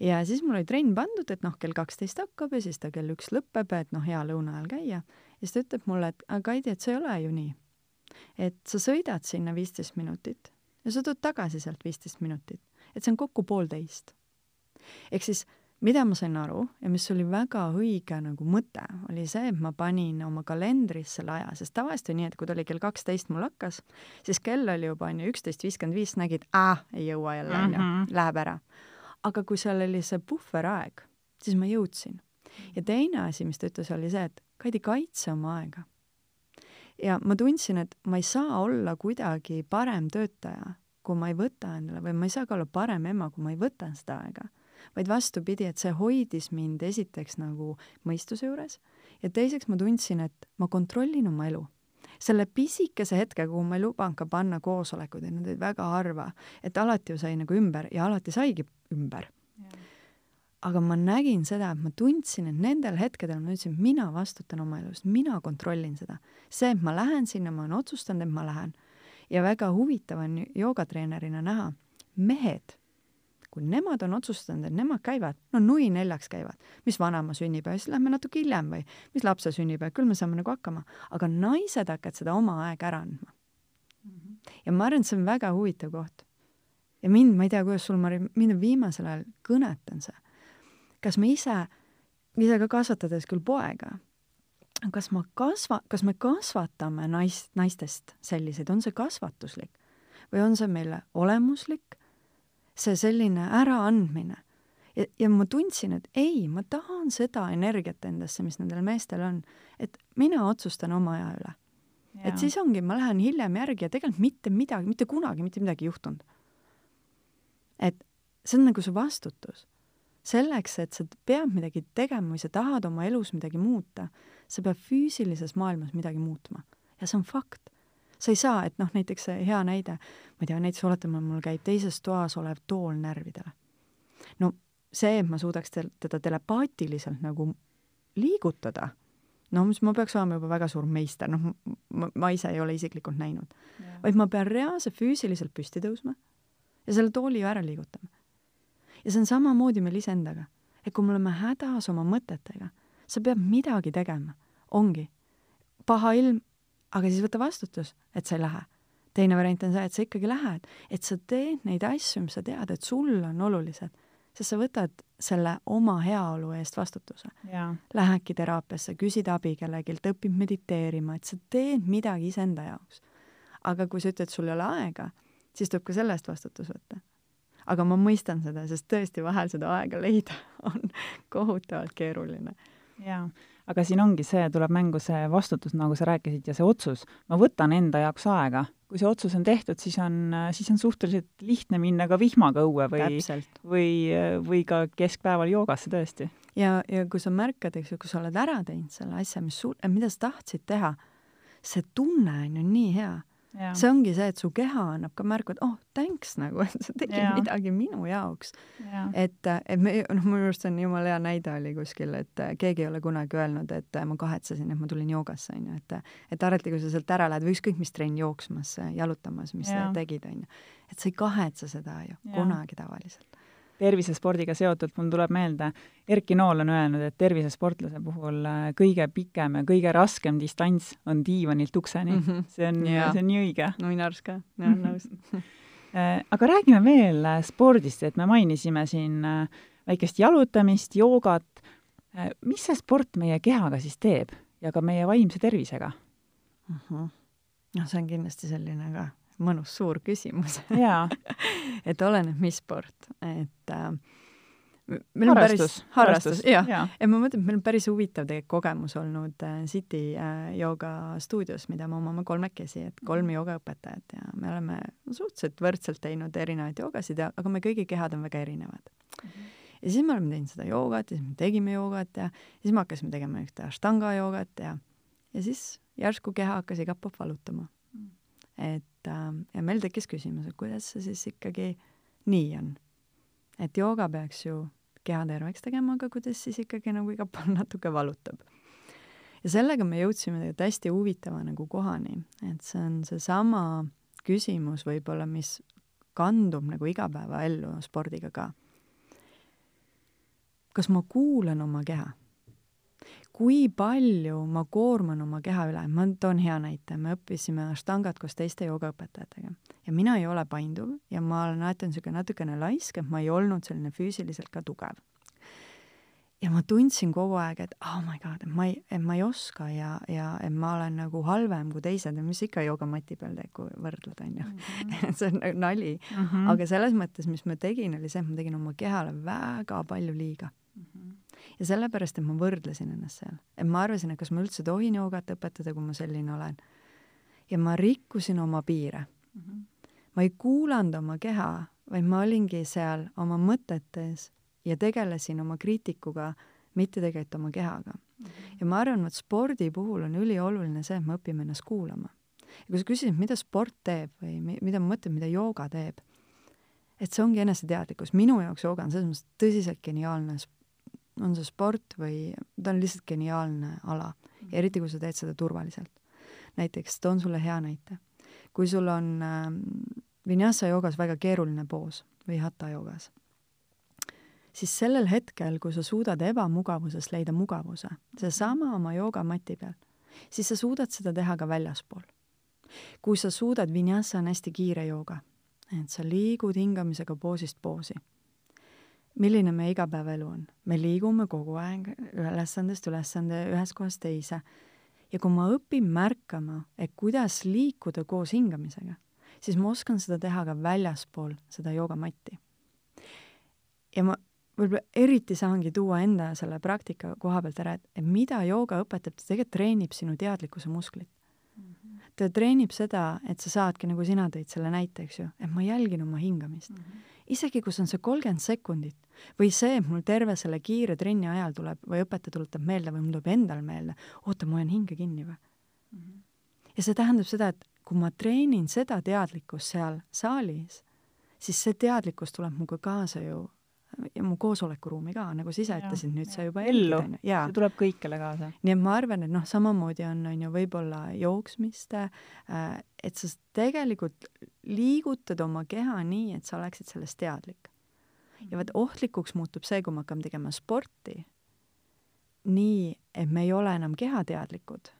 ja siis mul oli trenn pandud, et noh, kell kaksteist hakkab ja siis ta kell üks lõpeb, et noh, hea lõuna ajal käia. ja siis ta ütleb mulle, et aga Kaidi, et see ei ole ju nii. et sa sõidad sinna viisteist minutit ja sa tuled tagasi sealt viisteist minutit. et see on kokku poolteist. ehk siis mida ma sain aru ja mis oli väga õige nagu mõte, oli see, et ma panin oma kalendrisse selle aja, sest tavaliselt oli nii, et kui ta oli kell kaksteist mul hakkas, siis kell oli juba onju üksteist viiskümmend viis, nägid, aa, ei jõua jälle onju mm -hmm., läheb ära. aga kui seal oli see puhveraeg, siis ma jõudsin. ja teine asi, mis ta ütles, oli see, et Kaidi, kaitse oma aega. Ja ma tundsin, et ma ei saa olla kuidagi parem töötaja, kui ma ei võta endale või ma ei saa ka olla parem ema, kui ma ei võta seda aega. vaid vastupidi, et see hoidis mind esiteks nagu mõistuse juures ja teiseks ma tundsin, et ma kontrollin oma elu selle pisikese hetke, kuhu ma ei lubanud ka panna koosolekuid, et need olid väga harva, et alati ju sai nagu ümber ja alati saigi ümber aga ma nägin seda, et ma tundsin, et nendel hetkedel ma et mina vastutan oma elust, mina kontrollin seda. see, et ma lähen sinna, ma olen otsustanud, et ma lähen. ja väga huvitav on joogatreenerina näha, mehed, kui nemad on otsustanud, et nemad käivad, no nui neljaks käivad, mis vanaema sünnipäev, siis lähme natuke hiljem või mis lapse sünnipäev, küll me saame nagu hakkama. aga naised hakkavad seda oma aega ära andma. -hmm. ja ma arvan, et see on väga huvitav koht. ja mind, ma ei tea, kuidas sul, Mari, mind on viimasel ajal kõnetanud see kas me ise, ise ka kasvatades küll poega, kas ma kasva-, kas me kasvatame naist, naistest selliseid, on see kasvatuslik või on see meile olemuslik, see selline äraandmine ja, ja ma tundsin, et ei, ma tahan seda energiat endasse, mis nendel meestel on, et mina otsustan oma aja üle. et siis ongi, ma lähen hiljem järgi ja tegelikult mitte midagi, mitte kunagi mitte midagi ei juhtunud. et see on nagu see vastutus selleks, et sa pead midagi tegema või sa tahad oma elus midagi muuta, sa pead füüsilises maailmas midagi muutma. ja see on fakt. sa ei saa, et noh, näiteks see hea näide, ma ei tea, näiteks oletame, mul käib teises toas olev tool närvidele. no see, et ma suudaks teda telepaatiliselt nagu liigutada, no mis ma peaks olema juba väga suur meister, noh, ma, ma ise ei ole isiklikult näinud. vaid ma pean reaalselt füüsiliselt püsti tõusma ja selle tooli ju ära liigutama ja see on samamoodi meil iseendaga. et kui me oleme hädas oma mõtetega, sa pead midagi tegema, ongi. paha ilm, aga siis võta vastutus, et sa ei lähe. teine variant on see, et sa ikkagi lähed, et sa teed neid asju, mis sa tead, et sulle on olulised, sest sa võtad selle oma heaolu eest vastutuse. Lähedki teraapiasse, küsid abi kellelgi, õpid mediteerima, et sa teed midagi iseenda jaoks. aga kui sa ütled, sul ei ole aega, siis tuleb ka selle eest vastutus võtta aga ma mõistan seda, sest tõesti vahel seda aega leida on kohutavalt keeruline. jaa, aga siin ongi see, tuleb mängu see vastutus, nagu sa rääkisid, ja see otsus. ma võtan enda jaoks aega. kui see otsus on tehtud, siis on, siis on suhteliselt lihtne minna ka vihmaga õue või, või, või ka keskpäeval joogasse tõesti. ja, ja kui sa märkad, eks ju, kui sa oled ära teinud selle asja, mis sul, mida sa tahtsid teha, see tunne on ju nii hea see ongi see, et su keha annab ka märku, et oh, thanks nagu, et sa tegid ja. midagi minu jaoks. et, et me, noh, minu arust on jumala hea näide oli kuskil, et keegi ei ole kunagi öelnud, et ma kahetsesin, et ma tulin joogasse, onju, et et alati, kui sa sealt ära lähed või ükskõik mis trenn jooksmas, jalutamas, mis ja. sa tegid, onju, et sa ei kahetse seda ju ja. kunagi tavaliselt tervisespordiga seotult mul tuleb meelde, Erki Nool on öelnud, et tervisesportlase puhul äh, kõige pikem ja kõige raskem distants on diivanilt ukseni mm. -hmm. see on, see on nii õige. no minu arust ka, jah, nõus äh, aga räägime veel äh, spordist, et me mainisime siin väikest jalutamist, joogat. mis see sport meie kehaga siis teeb ja ka meie vaimse tervisega? -huh. noh, see on kindlasti selline ka mõnus suur küsimus. Et oleneb, mis sport, et äh, meil on harrastus, päris, harrastus, jah. Ja. ja ma mõtlen, et meil on päris huvitav tegelikult kogemus olnud äh, City äh, jooga stuudios, mida me omame kolmekesi, et kolm joogaõpetajat ja me oleme suhteliselt võrdselt teinud erinevaid joogasid ja, aga me kõigi kehad on väga erinevad. Mm. -hmm. ja siis me oleme teinud seda joogat ja siis me tegime joogat ja siis me hakkasime tegema ühte ashtanga joogat ja, ja siis järsku keha hakkas igalt poolt valutama et äh, ja meil tekkis küsimus, et kuidas see siis ikkagi nii on. et jooga peaks ju keha terveks tegema, aga kuidas siis ikkagi nagu igal pool natuke valutab. ja sellega me jõudsime tegelikult hästi huvitava nagu kohani, et see on seesama küsimus võib-olla, mis kandub nagu igapäevaellu spordiga ka. kas ma kuulan oma keha? Kui palju ma koorman oma keha üle, ma toon hea näite, me õppisime Ashtangat koos teiste joogaõpetajatega ja mina ei ole painduv ja ma olen alati niisugune natukene laisk, et ma ei olnud selline füüsiliselt ka tugev. ja ma tundsin kogu aeg, et oh my god, et ma ei, et ma ei oska ja, ja et ma olen nagu halvem kui teised ja mis ikka joogamati peal teed, kui võrdled, on ju. Mhm. see on nagu nali mm. -hmm. aga selles mõttes, mis ma tegin, oli see, et ma tegin oma kehale väga palju liiga mm. -hmm ja sellepärast, et ma võrdlesin ennast seal. et ma arvasin, et kas ma üldse tohin joogat õpetada, kui ma selline olen. ja ma rikkusin oma piire mm. -hmm. ma ei kuulanud oma keha, vaid ma olingi seal oma mõtetes ja tegelesin oma kriitikuga, mitte tegelikult oma kehaga mm. -hmm. ja ma arvan, et spordi puhul on ülioluline see, et me õpime ennast kuulama. ja kui sa küsisid, mida sport teeb või mida ma mõtlen, mida jooga teeb, et see ongi eneseteadlikkus. minu jaoks jooga on selles mõttes tõsiselt geniaalne, on see sport või ta on lihtsalt geniaalne ala, eriti kui sa teed seda turvaliselt. näiteks toon sulle hea näite. kui sul on äh, vinyasa joogas väga keeruline poos või hatha joogas, siis sellel hetkel, kui sa suudad ebamugavusest leida mugavuse, seesama oma joogamati peal, siis sa suudad seda teha ka väljaspool. kui sa suudad, vinyasa on hästi kiire jooga et sa liigud hingamisega poosist poosi. Milline meie igapäevaelu on? me liigume kogu aeg ülesandest ülesande, ühest kohast teise. ja kui ma õpin märkama, et kuidas liikuda koos hingamisega, siis ma oskan seda teha ka väljaspool seda joogamatti. ja ma võib-olla eriti saangi tuua enda selle praktika koha pealt ära, et, mida jooga õpetab, ta tegelikult treenib sinu teadlikkuse musklit ta treenib seda, et sa saadki, nagu sina tõid selle näite, eks ju, et ma jälgin oma hingamist mm. -hmm. isegi kui see on see kolmkümmend sekundit või see, et mul terve selle kiire trenni ajal tuleb või õpetaja tuletab meelde või mul tuleb endal meelde, oota, ma hoian hinge kinni või mm. -hmm. ja see tähendab seda, et kui ma treenin seda teadlikkust seal saalis, siis see teadlikkus tuleb minuga kaasa ju ja mu koosolekuruumi ka, nagu sa ise ütlesid, nüüd sa juba ellu, see tuleb kõikjale kaasa. nii et ma arvan, et noh, samamoodi on, on ju võib-olla jooksmist äh,, et sa tegelikult liigutad oma keha nii, et sa oleksid sellest teadlik. ja vot ohtlikuks muutub see, kui me hakkame tegema sporti nii, et me ei ole enam kehateadlikud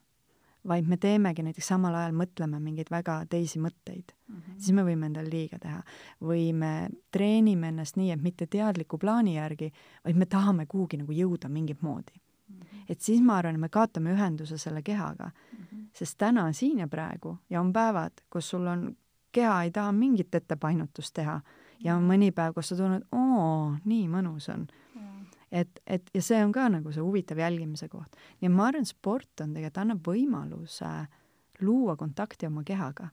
vaid me teemegi näiteks samal ajal mõtleme mingeid väga teisi mõtteid mm, -hmm. siis me võime endale liiga teha. või me treenime ennast nii, et mitte teadliku plaani järgi, vaid me tahame kuhugi nagu jõuda mingit moodi mm. -hmm. et siis ma arvan, me kaotame ühenduse selle kehaga mm, -hmm. sest täna, siin ja praegu ja on päevad, kus sul on, keha ei taha mingit ettepainutust teha ja on mõni päev, kus sa tunned, oo, nii mõnus on mm. Et, et ja see on ka nagu see huvitav jälgimise koht. nii et ma arvan, sport on tegelikult, annab võimaluse luua kontakti oma kehaga.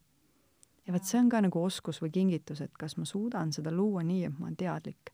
ja vot see on ka nagu oskus või kingitus, et kas ma suudan seda luua nii, et ma olen teadlik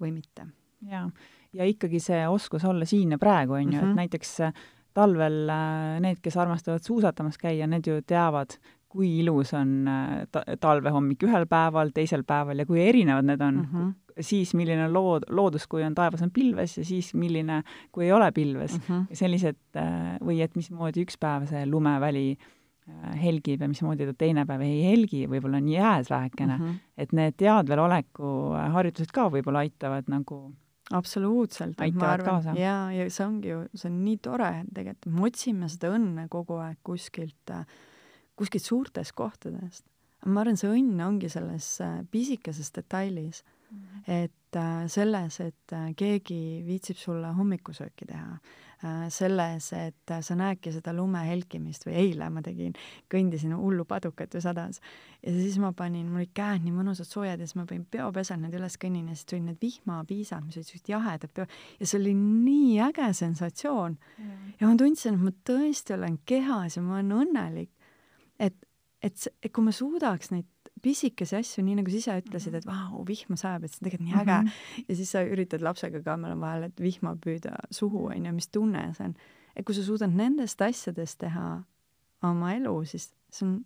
või mitte. jaa, ja ikkagi see oskus olla siin ja praegu, on ju, et mhm. näiteks äh, talvel äh, need, kes armastavad suusatamas käia, need ju teavad, kui ilus on äh, ta-, talvehommik ühel päeval, teisel päeval ja kui erinevad need on mm. -hmm siis milline lood, loodus, kui on taevas on pilves ja siis milline, kui ei ole pilves mm. -hmm. sellised äh, või et mismoodi üks päev see lumeväli äh, helgib ja mismoodi ta teine päev ei helgi, võib-olla on jääs vähekene mm, -hmm. et need teadveloleku äh, harjutused ka võib-olla aitavad nagu absoluutselt, aitavad kaasa. jaa, ja see ongi ju, see on nii tore tegelikult, me otsime seda õnne kogu aeg kuskilt, kuskilt suurtest kohtadest. ma arvan, see õnn ongi selles pisikeses detailis et äh, selles, et äh, keegi viitsib sulle hommikusööki teha, äh, selles, et sa näedki seda lume helkimist või eile ma tegin, kõndisin hullu padukat ju sadas ja siis ma panin, mul olid käed nii mõnusad soojad ja siis ma panin peopesel need üles kõnnin ja siis tulid need vihmapiisad, mis olid sellised jahedad peo- ja see oli nii äge sensatsioon mm.. ja ma tundsin, et ma tõesti olen kehas ja ma olen õnnelik. Et, et, et kui ma suudaks neid pisikesi asju, nii nagu sa ise ütlesid, et vau, vihma sajab, et see on tegelikult nii äge mm. -hmm. ja siis sa üritad lapsega ka mõlema vahel, et vihma püüda suhu, on ju, mis tunne see on. et kui sa suudad nendest asjadest teha oma elu, siis see on,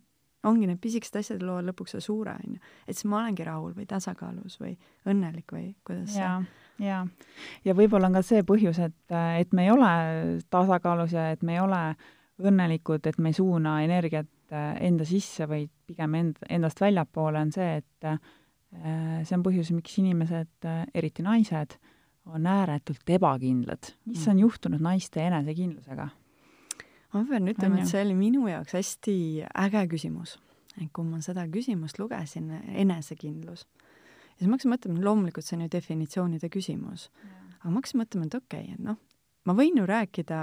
ongi need pisikesed asjad loovad lõpuks selle suure, on ju. et siis ma olengi rahul või tasakaalus või õnnelik või kuidas ja, see jaa, ja võib-olla on ka see põhjus, et, et me ei ole tasakaalus ja et me ei ole õnnelikud, et me ei suuna energiat enda sisse, vaid pigem end, endast väljapoole, on see, et äh, see on põhjus, miks inimesed, äh, eriti naised, on ääretult ebakindlad. mis on mm. juhtunud naiste enesekindlusega? ma pean ütlema, et see oli minu jaoks hästi äge küsimus. et kui ma seda küsimust lugesin, enesekindlus, siis ma hakkasin mõtlema, loomulikult see on ju definitsioonide küsimus, aga ma hakkasin mõtlema, et okei okay,, et noh, ma võin ju rääkida,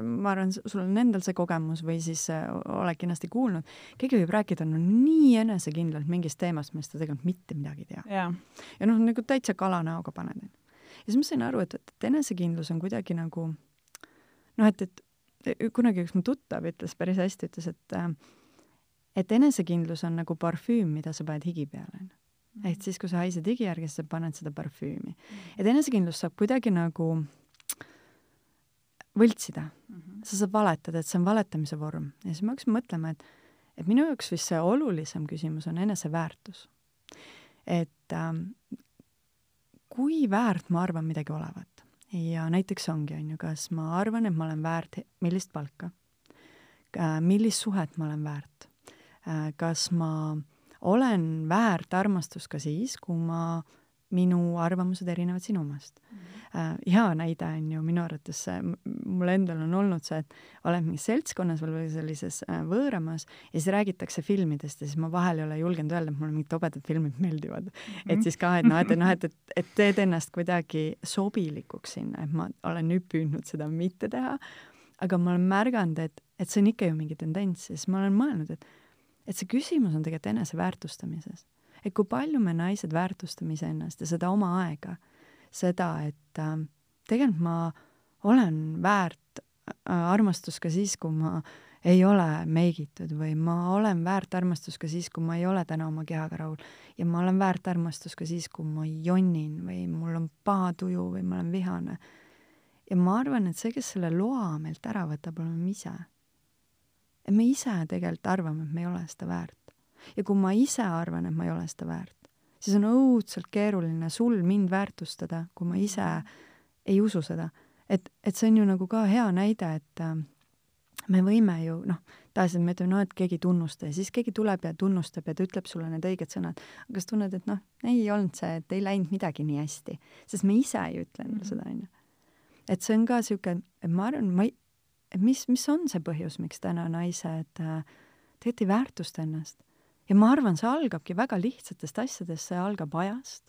ma arvan, sul on endal see kogemus või siis äh, oled kindlasti kuulnud, keegi võib rääkida no nii enesekindlalt mingist teemast, millest ta tegelikult mitte midagi ei tea. ja, ja noh, nagu täitsa kalanäoga paned. ja siis ma sain aru, et, et enesekindlus on kuidagi nagu noh, et, et kunagi üks mu tuttav ütles päris hästi, ütles, et äh, et enesekindlus on nagu parfüüm, mida sa paned higi peale, onju. ehk siis, kui sa haised higi järgi, siis sa paned seda parfüümi. et enesekindlust saab kuidagi nagu võltsida mm. -hmm. sa saad valetada, et see on valetamise vorm. ja siis ma hakkasin mõtlema, et, et minu jaoks vist see olulisem küsimus on eneseväärtus. et ähm, kui väärt ma arvan midagi olevat ja näiteks ongi, on ju, kas ma arvan, et ma olen väärt millist palka, millist suhet ma olen väärt, kas ma olen väärt armastust ka siis, kui ma minu arvamused erinevad sinu omast mm. -hmm. hea näide on ju minu arvates see, mul endal on olnud see, et oled mingis seltskonnas või sellises äh, võõramas ja siis räägitakse filmidest ja siis ma vahel ei ole julgenud öelda, et mulle mingid tobedad filmid meeldivad mm. -hmm. et siis ka, et noh, et noh, et, et, et teed ennast kuidagi sobilikuks sinna, et ma olen nüüd püüdnud seda mitte teha, aga ma olen märganud, et, et see on ikka ju mingi tendents ja siis ma olen mõelnud, et et see küsimus on tegelikult eneseväärtustamises et kui palju me naised väärtustame iseennast ja seda oma aega, seda, et äh, tegelikult ma olen väärt äh, armastust ka siis, kui ma ei ole meigitud või ma olen väärt armastust ka siis, kui ma ei ole täna oma kehaga rahul ja ma olen väärt armastust ka siis, kui ma jonnin või mul on paha tuju või ma olen vihane. ja ma arvan, et see, kes selle loa meilt ära võtab, oleme ise. et me ise tegelikult arvame, et me ei ole seda väärt ja kui ma ise arvan, et ma ei ole seda väärt, siis on õudselt keeruline sul mind väärtustada, kui ma ise ei usu seda. et, et see on ju nagu ka hea näide, et äh, me võime ju noh, tavaliselt me ütleme, no et keegi ei tunnusta ja siis keegi tuleb ja tunnustab ja ta ütleb sulle need õiged sõnad. aga sa tunned, et noh, ei olnud see, et ei läinud midagi nii hästi, sest me ise ei ütle endale mm -hmm. seda, onju. et see on ka niisugune, et ma arvan, ma ei, et mis, mis on see põhjus, miks täna naised äh, tegelikult ei väärtusta ennast ja ma arvan, see algabki väga lihtsatest asjadest, see algab ajast,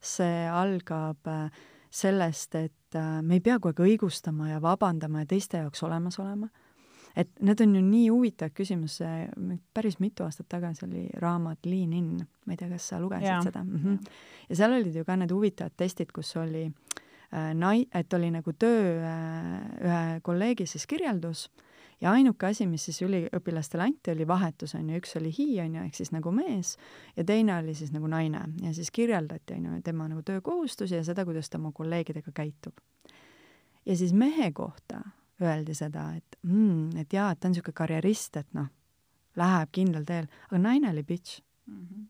see algab äh, sellest, et äh, me ei pea kogu aeg õigustama ja vabandama ja teiste jaoks olemas olema. et need on ju nii huvitav küsimus, päris mitu aastat tagasi oli raamat Lean In, ma ei tea, kas sa lugesid ja. seda mm? -hmm. ja seal olid ju ka need huvitavad testid, kus oli äh, nai-, et oli nagu töö äh, ühe kolleegi siis kirjeldus äh, ja ainuke asi, mis siis üliõpilastele anti, oli vahetus, on ju, üks oli he, on ju, ehk siis nagu mees, ja teine oli siis nagu naine ja siis kirjeldati, on ju, tema nagu töökohustusi ja seda, kuidas ta oma kolleegidega käitub. ja siis mehe kohta öeldi seda, et mm, et jaa, et ta on niisugune karjerist, et noh, läheb kindlal teel, aga naine oli bitch mm. -hmm.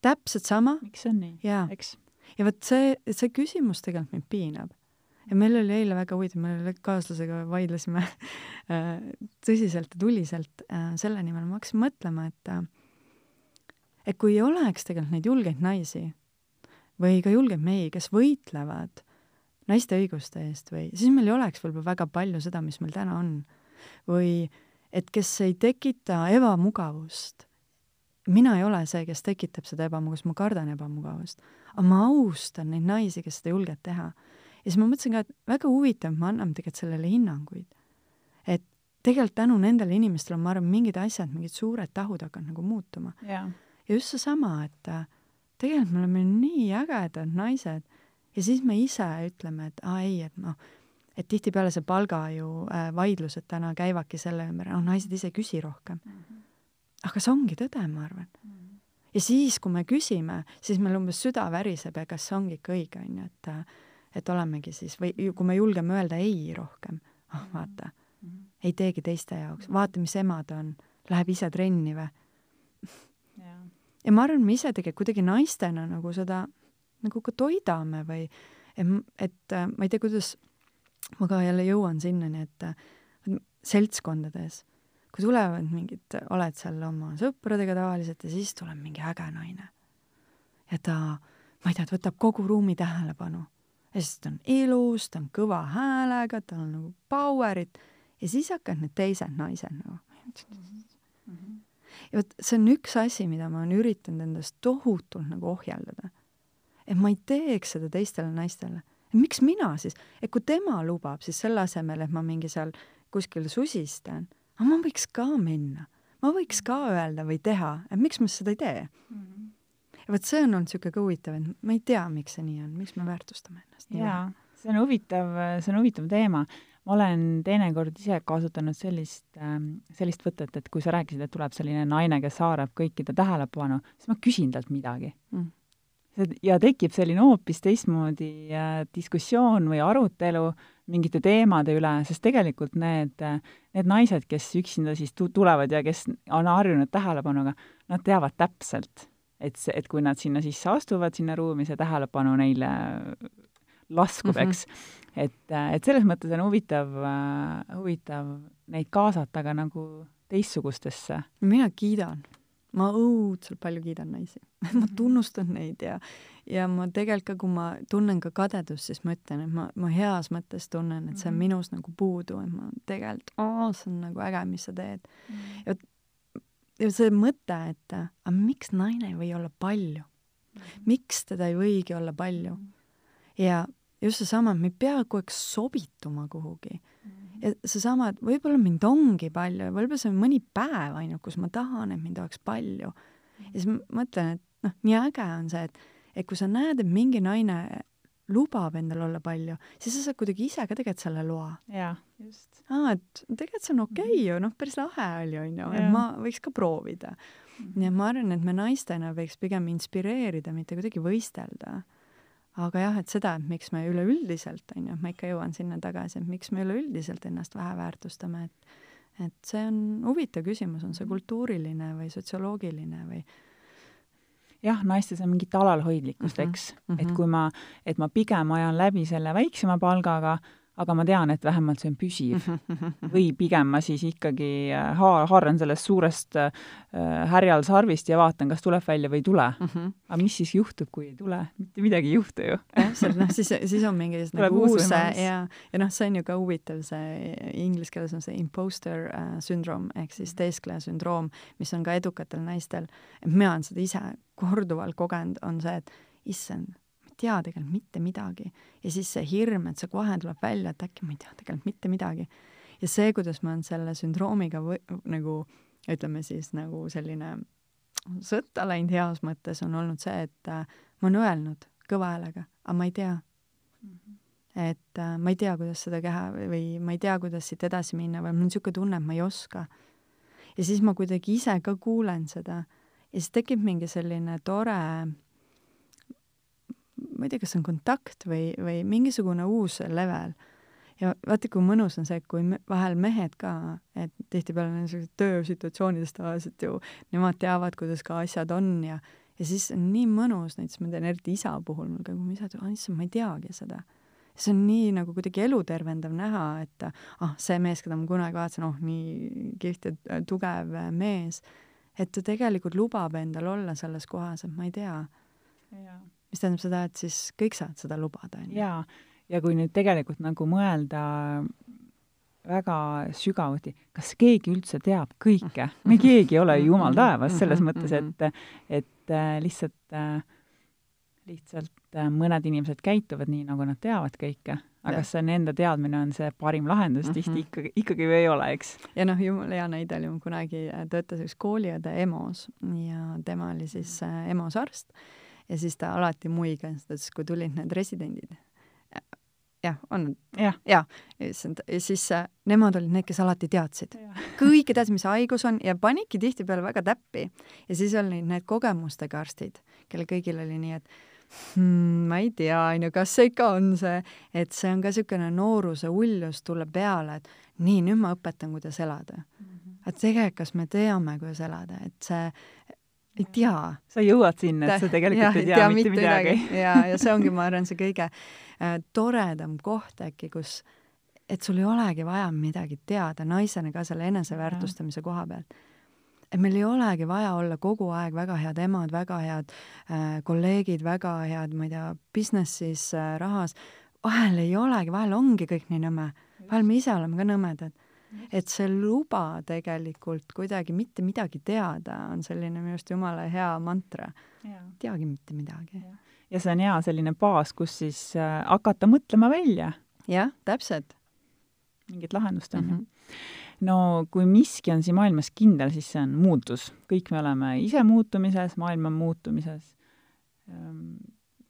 täpselt sama. miks see on nii? eks. ja vot see, see küsimus tegelikult mind piinab ja meil oli eile väga huvitav, me kaaslasega vaidlesime äh, tõsiselt ja tuliselt äh, selle nimel, ma hakkasin mõtlema, et äh, et kui ei oleks tegelikult neid julgeid naisi või ka julgeid mehi, kes võitlevad naiste õiguste eest või siis meil ei oleks võib-olla väga palju seda, mis meil täna on. või et kes ei tekita ebamugavust. mina ei ole see, kes tekitab seda ebamugavust, ma kardan ebamugavust. aga ma austan neid naisi, kes seda julgevad teha ja siis ma mõtlesin ka, et väga huvitav, me anname tegelikult sellele hinnanguid. et tegelikult tänu nendele inimestele on, ma arvan, mingid asjad, mingid suured tahud hakanud nagu muutuma. ja just seesama, et äh, tegelikult me oleme nii ägedad naised ja siis me ise ütleme, et aa ei, et noh, et tihtipeale see palga ju äh, vaidlused täna käivadki selle ümber, noh, naised ise ei küsi rohkem mm. -hmm. aga see ongi tõde, ma arvan mm. -hmm. ja siis, kui me küsime, siis meil umbes süda väriseb ja kas see ongi ikka õige, on ju, et äh, et olemegi siis või kui me julgeme öelda ei rohkem, ah oh, vaata mm, -hmm. ei teegi teiste jaoks, vaata, mis ema ta on, läheb ise trenni või ja. ja ma arvan, me ise tegelikult kuidagi naistena nagu seda nagu ka toidame või et, et äh, ma ei tea, kuidas ma ka jälle jõuan sinnani, et seltskondades, kui tulevad mingid, oled seal oma sõpradega tavaliselt ja siis tuleb mingi äge naine. ja ta, ma ei tea, ta võtab kogu ruumi tähelepanu ja siis ta on ilus, ta on kõva häälega, tal on nagu power'it ja siis hakkavad need teised naised nagu mm. -hmm. ja vot see on üks asi, mida ma olen üritanud endast tohutult nagu ohjeldada. et ma ei teeks seda teistele naistele. miks mina siis, et kui tema lubab, siis selle asemel, et ma mingi seal kuskil susistan, aga ma võiks ka minna, ma võiks ka öelda või teha, et miks ma seda ei tee mm. -hmm ja vot see on olnud niisugune ka huvitav, et ma ei tea, miks see nii on, miks me väärtustame ennast jaa, see on huvitav, see on huvitav teema. ma olen teinekord ise kasutanud sellist, sellist võtet, et kui sa rääkisid, et tuleb selline naine, kes haarab kõikide tähelepanu, siis ma küsin talt midagi. Mm. Ja tekib selline hoopis teistmoodi äh, diskussioon või arutelu mingite teemade üle, sest tegelikult need, need naised, kes üksinda siis tu-, tulevad ja kes on harjunud tähelepanuga, nad teavad täpselt, et see, et kui nad sinna sisse astuvad, sinna ruumi, see tähelepanu neile laskub mm, -hmm. eks. et, et selles mõttes on huvitav, huvitav neid kaasata ka nagu teistsugustesse. mina kiidan ma õudselt palju kiidan naisi ma tunnustan neid ja, ja ma tegelikult ka, kui ma tunnen ka kadedust, siis ma ütlen, et ma, ma heas mõttes tunnen, et see on mhm. minus nagu puudu, et ma tegelikult, see on nagu äge, mis sa teed mm. ja, ja see mõte, et aga miks naine ei või olla palju -hmm. miks teda ei võigi olla palju. -hmm. ja just seesama, et me ei pea kogu aeg sobituma kuhugi. -hmm ja seesama, et võib-olla mind ongi palju ja võib-olla see on mõni päev ainult, kus ma tahan, et mind oleks palju. ja siis ma mõtlen, et noh, nii äge on see, et, et kui sa näed, et mingi naine lubab endal olla palju, siis sa saad kuidagi ise ka tegelikult selle loa. jaa, just. aa, et tegelikult see on okei okay ju, noh, päris lahe oli, onju, et ma võiks ka proovida. -hmm. nii et ma arvan, et me naistena võiks pigem inspireerida, mitte kuidagi võistelda aga jah, et seda, et miks me üleüldiselt, on ju, ma ikka jõuan sinna tagasi, et miks me üleüldiselt ennast vähe väärtustame, et et see on huvitav küsimus, on see kultuuriline või sotsioloogiline või jah, naistes on mingit alalhoidlikkust -hmm. eks mm, -hmm. et kui ma, et ma pigem ajan läbi selle väiksema palgaga, aga ma tean, et vähemalt see on püsiv. või pigem ma siis ikkagi äh, haar-, haaran sellest suurest äh, härjal sarvist ja vaatan, kas tuleb välja või ei tule mm. -hmm. aga mis siis juhtub, kui ei tule? mitte midagi ei juhtu ju. täpselt, noh siis, siis on mingi nagu uus ja, ja noh, see on ju ka huvitav, see inglise keeles on see imposter äh, sündroom ehk siis teeskleja sündroom, mis on ka edukatel naistel. mina olen seda ise korduvalt kogenud, on see, et issand tea tegelikult mitte midagi. ja siis see hirm, et see kohe tuleb välja, et äkki ma ei tea tegelikult mitte midagi. ja see, kuidas ma olen selle sündroomiga või, nagu ütleme siis nagu selline sõtta läinud heas mõttes, on olnud see, et äh, ma olen öelnud kõva häälega, aga ma ei tea mm. -hmm et äh, ma ei tea, kuidas seda teha või, või ma ei tea, kuidas siit edasi minna või mul on niisugune tunne, et ma ei oska. ja siis ma kuidagi ise ka kuulen seda ja siis tekib mingi selline tore ma ei tea, kas see on kontakt või, või mingisugune uus level. ja vaata, kui mõnus on see, et kui me, vahel mehed ka, et tihtipeale niisugused töösituatsioonides tavaliselt ju nemad teavad, kuidas ka asjad on ja ja siis on nii mõnus, näiteks ma tean eriti isa puhul, mul kui mu isa ütleb, issand, ma ei teagi seda. see on nii nagu kuidagi elutervendav näha, et ah, see mees, keda ma kunagi vaatasin, oh, nii kihvt ja tugev mees, et ta tegelikult lubab endal olla selles kohas, et ma ei tea mis tähendab seda, et siis kõik saavad seda lubada, on ju. jaa, ja kui nüüd tegelikult nagu mõelda väga sügavuti, kas keegi üldse teab kõike? me keegi ei ole ju jumal taevas, selles mõttes, et, et äh, lihtsalt, äh, lihtsalt äh, mõned inimesed käituvad nii, nagu nad teavad kõike, aga kas see nende teadmine on see parim lahendus, tihti mhm. ikkagi, ikkagi ju ei ole, eks. ja noh, jumala hea näide oli, kunagi töötas üks kooliõde EMO-s ja tema oli siis EMO-s arst ja siis ta alati muigas, ta ütles, kui tulid need residendid. jah, on ja, ja, issand, ja siis äh, nemad olid need, kes alati teadsid. kõike teadsid, mis haigus on ja panidki tihtipeale väga täppi. ja siis olid need kogemustega arstid, kellel kõigil oli nii, et hmm, ma ei tea, on ju, kas see ikka on see, et see on ka niisugune nooruse uljus tuleb peale, et nii, nüüd ma õpetan, kuidas elada mm. -hmm. et tegelikult, kas me teame, kuidas elada, et see ei tea. sa jõuad sinna, et sa tegelikult ja, ei tea, tea mitte midagi, midagi.. ja, ja see ongi, ma arvan, see kõige äh, toredam koht äkki, kus, et sul ei olegi vaja midagi teada naisena ka selle eneseväärtustamise koha pealt. et meil ei olegi vaja olla kogu aeg väga head emad, väga head äh, kolleegid, väga head, ma ei tea, business'is äh,, rahas. vahel ei olegi, vahel ongi kõik nii nõme. vahel me ise oleme ka nõmedad et see luba tegelikult kuidagi mitte midagi teada on selline minu arust jumala hea mantra. teagi mitte midagi. ja see on hea selline baas, kus siis äh, hakata mõtlema välja. jah, täpselt. mingit lahendust, on ju. Mhm. no kui miski on siin maailmas kindel, siis see on muutus. kõik me oleme ise muutumises, maailm on muutumises.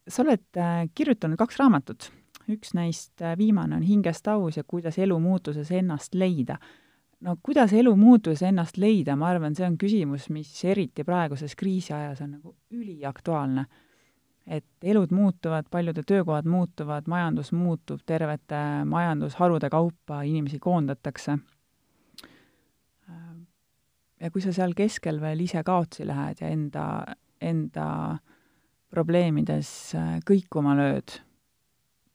Sa oled äh, kirjutanud kaks raamatut üks neist, äh, viimane on Hingest aus ja kuidas elu muutuses ennast leida. no kuidas elu muutuses ennast leida, ma arvan, see on küsimus, mis eriti praeguses kriisiajas on nagu üliaktuaalne. et elud muutuvad, paljude töökohad muutuvad, majandus muutub, tervete majandusharude kaupa inimesi koondatakse. ja kui sa seal keskel veel ise kaotsi lähed ja enda, enda probleemides äh, kõikuma lööd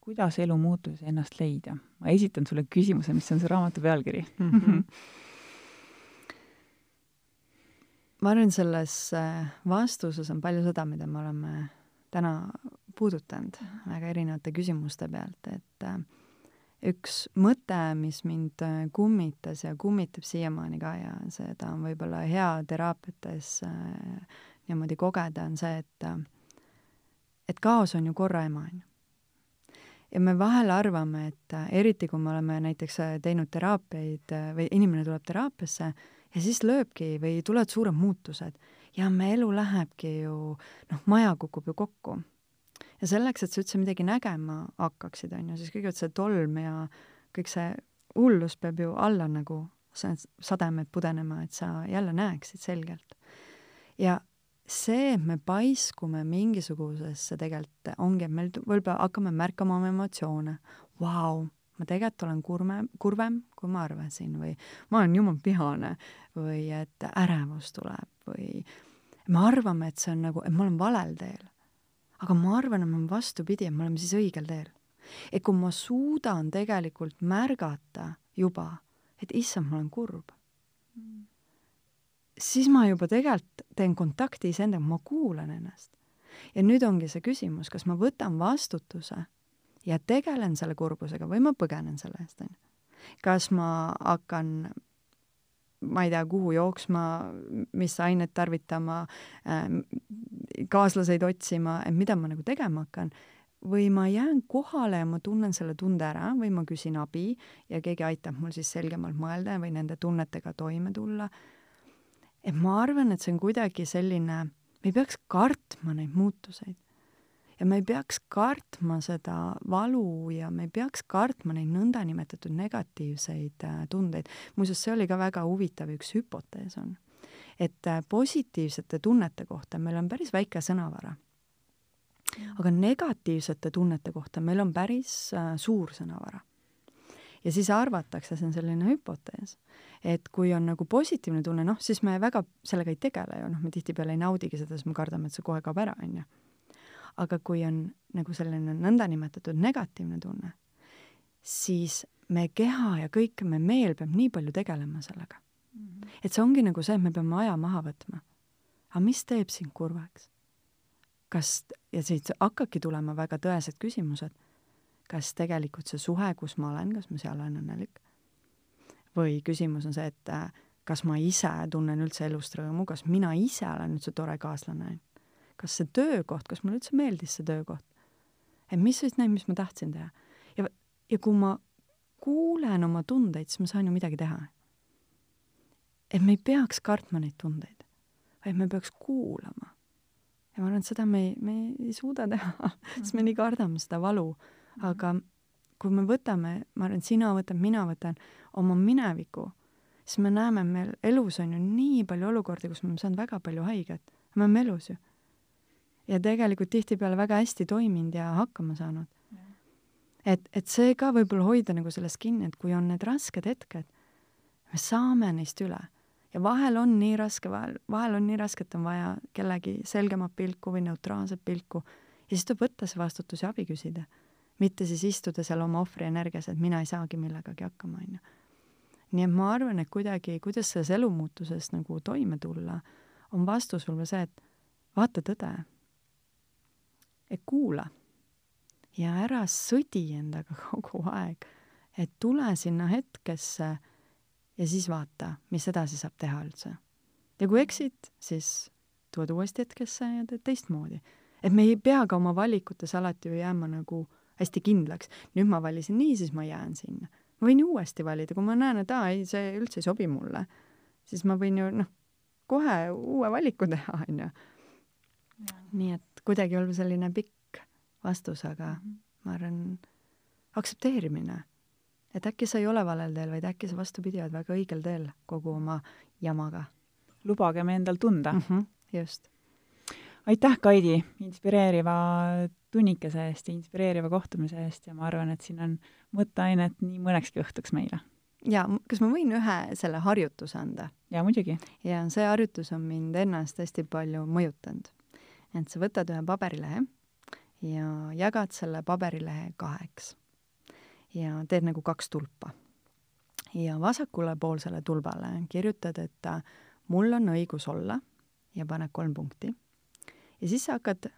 kuidas elu muutuses ennast leida? ma esitan sulle küsimuse, mis on su raamatu pealkiri mm. -hmm. ma arvan, selles äh, vastuses on palju seda, mida me oleme täna puudutanud väga erinevate küsimuste pealt, et äh, üks mõte, mis mind äh, kummitas ja kummitab siiamaani ka ja seda on võib-olla hea teraapiates niimoodi kogeda, on see, et et kaos on ju korra ema, on ju ja me vahel arvame, et äh, eriti kui me oleme näiteks äh, teinud teraapiaid äh, või inimene tuleb teraapiasse ja siis lööbki või tulevad suured muutused ja me elu lähebki ju, noh, maja kukub ju kokku. ja selleks, et sa üldse midagi nägema hakkaksid, on ju, siis kõigepealt see tolm ja kõik see hullus peab ju alla nagu, sademed pudenema, et sa jälle näeksid selgelt. ja see, et me paiskume mingisugusesse tegelikult ongi, et meil võib-olla hakkame märkama oma emotsioone. Vau, ma tegelikult olen kurme, kurvem, kui ma arvasin või ma olen jumal vihane või et ärevus tuleb või me arvame, et see on nagu, et ma olen valel teel. aga ma arvan, et me oleme vastupidi, et me oleme siis õigel teel. et kui ma suudan tegelikult märgata juba, et issand, ma olen kurb mm siis ma juba tegelikult teen kontakti iseendaga, ma kuulan ennast. ja nüüd ongi see küsimus, kas ma võtan vastutuse ja tegelen selle kurbusega või ma põgenen selle eest, on ju. kas ma hakkan ma ei tea, kuhu jooksma, mis ainet tarvitama äh,, kaaslaseid otsima, et mida ma nagu tegema hakkan, või ma jään kohale ja ma tunnen selle tunde ära või ma küsin abi ja keegi aitab mul siis selgemalt mõelda või nende tunnetega toime tulla et ma arvan, et see on kuidagi selline, me ei peaks kartma neid muutuseid. ja me ei peaks kartma seda valu ja me ei peaks kartma neid nõndanimetatud negatiivseid äh, tundeid. muuseas, see oli ka väga huvitav, üks hüpotees on, et äh, positiivsete tunnete kohta meil on päris väike sõnavara. aga negatiivsete tunnete kohta meil on päris äh, suur sõnavara ja siis arvatakse, see on selline hüpotees, et kui on nagu positiivne tunne, noh, siis me väga sellega ei tegele ju, noh, me tihtipeale ei naudigi seda, sest me kardame, et see kohe kaob ära, on ju. aga kui on nagu selline nõndanimetatud negatiivne tunne, siis me keha ja kõik, me meel peab nii palju tegelema sellega mm. -hmm. et see ongi nagu see, et me peame aja maha võtma. aga mis teeb sind kurvaks? kas, ja siit hakkabki tulema väga tõesed küsimused kas tegelikult see suhe, kus ma olen, kas ma seal olen õnnelik? või küsimus on see, et äh, kas ma ise tunnen üldse elust rõõmu, kas mina ise olen üldse tore kaaslane? kas see töökoht, kas mulle üldse meeldis see töökoht? et mis olid need, mis ma tahtsin teha? ja, ja kui ma kuulen oma tundeid, siis ma saan ju midagi teha. et me ei peaks kartma neid tundeid, vaid me peaks kuulama. ja ma arvan, et seda me ei, me ei suuda teha, sest me nii kardame seda valu aga kui me võtame, ma arvan, sina võtad, mina võtan oma mineviku, siis me näeme, meil elus on ju nii palju olukordi, kus me oleme saanud väga palju haiget, me oleme elus ju. ja tegelikult tihtipeale väga hästi toiminud ja hakkama saanud. et, et see ka võib-olla hoida nagu sellest kinni, et kui on need rasked hetked, me saame neist üle. Ja vahel on nii raske, vahel, vahel on nii raske, et on vaja kellegi selgemat pilku või neutraalset pilku. Ja siis tuleb võtta see vastutus ja abi küsida mitte siis istuda seal oma ohvri energias, et mina ei saagi millegagi hakkama, on ju. nii et ma arvan, et kuidagi, kuidas selles elumuutuses nagu toime tulla, on vastus võib-olla see, et vaata tõde. et kuula ja ära sõdi endaga kogu aeg, et tule sinna hetkesse ja siis vaata, mis edasi saab teha üldse. ja kui eksid, siis tuled uuesti hetkesse ja teed teistmoodi. et me ei pea ka oma valikutes alati ju jääma nagu hästi kindlaks. nüüd ma valisin nii, siis ma jään sinna. ma võin ju uuesti valida, kui ma näen, et aa, ei, see üldse ei sobi mulle, siis ma võin ju noh, kohe uue valiku teha, on ju. nii et kuidagi võib-olla selline pikk vastus, aga mm -hmm. ma arvan, aktsepteerimine. et äkki sa ei ole valel teel, vaid äkki sa vastupidi, oled väga õigel teel kogu oma jamaga. lubagem endal tunda mm. -hmm, just. Aitäh, Kaidi, inspireeriva tunnikese eest ja inspireeriva kohtumise eest ja ma arvan, et siin on mõtteainet nii mõnekski õhtuks meile. ja kas ma võin ühe selle harjutuse anda? jaa, muidugi. ja see harjutus on mind ennast hästi palju mõjutanud. et sa võtad ühe paberilehe ja jagad selle paberilehe kaheks. ja teed nagu kaks tulpa. ja vasakule poolsele tulbale kirjutad, et mul on õigus olla ja paned kolm punkti. Ja siis sa hakkad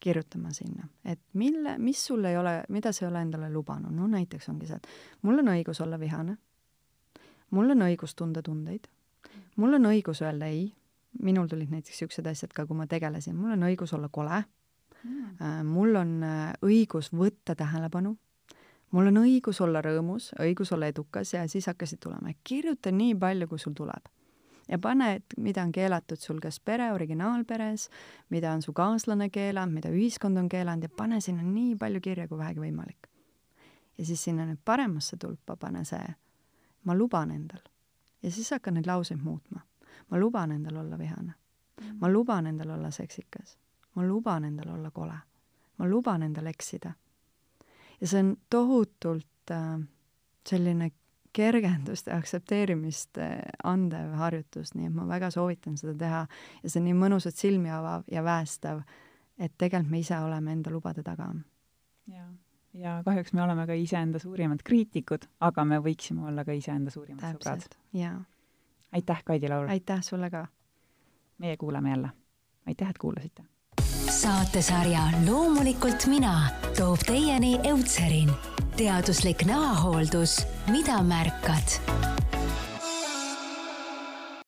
kirjutama sinna, et mille, mis sul ei ole, mida sa ei ole endale lubanud, no näiteks ongi see, et mul on õigus olla vihane, mul on õigus tunda tundeid, mul on õigus öelda ei, minul tulid näiteks niisugused asjad ka, kui ma tegelesin, mul on õigus olla kole. Mm., mul on äh, õigus võtta tähelepanu, mul on õigus olla rõõmus, õigus olla edukas ja siis hakkasid tulema, kirjuta nii palju, kui sul tuleb. Ja pane, et mida on keelatud sul kas pere originaalperes, mida on su kaaslane keelanud, mida ühiskond on keelanud ja pane sinna nii palju kirja, kui vähegi võimalik. ja siis sinna nüüd paremasse tulpa pane see, ma luban endal. ja siis hakka neid lauseid muutma. ma luban endal olla vihane. ma luban endal olla seksikas ma luban endal olla kole. ma luban endal eksida. ja see on tohutult äh, selline kergendust ja aktsepteerimist äh, andev harjutus, nii et ma väga soovitan seda teha ja see on nii mõnusalt silmi avav ja väestav, et tegelikult me ise oleme enda lubade taga. jaa, ja kahjuks me oleme ka iseenda suurimad kriitikud, aga me võiksime olla ka iseenda suurimad Täpselt, sõbrad. jaa. aitäh, Kaidi Laul! aitäh sulle ka! meie kuulame jälle. aitäh, et kuulasite! Saatesarja Loomulikult mina toob teieni Eutserin, teaduslik näohooldus, mida märkad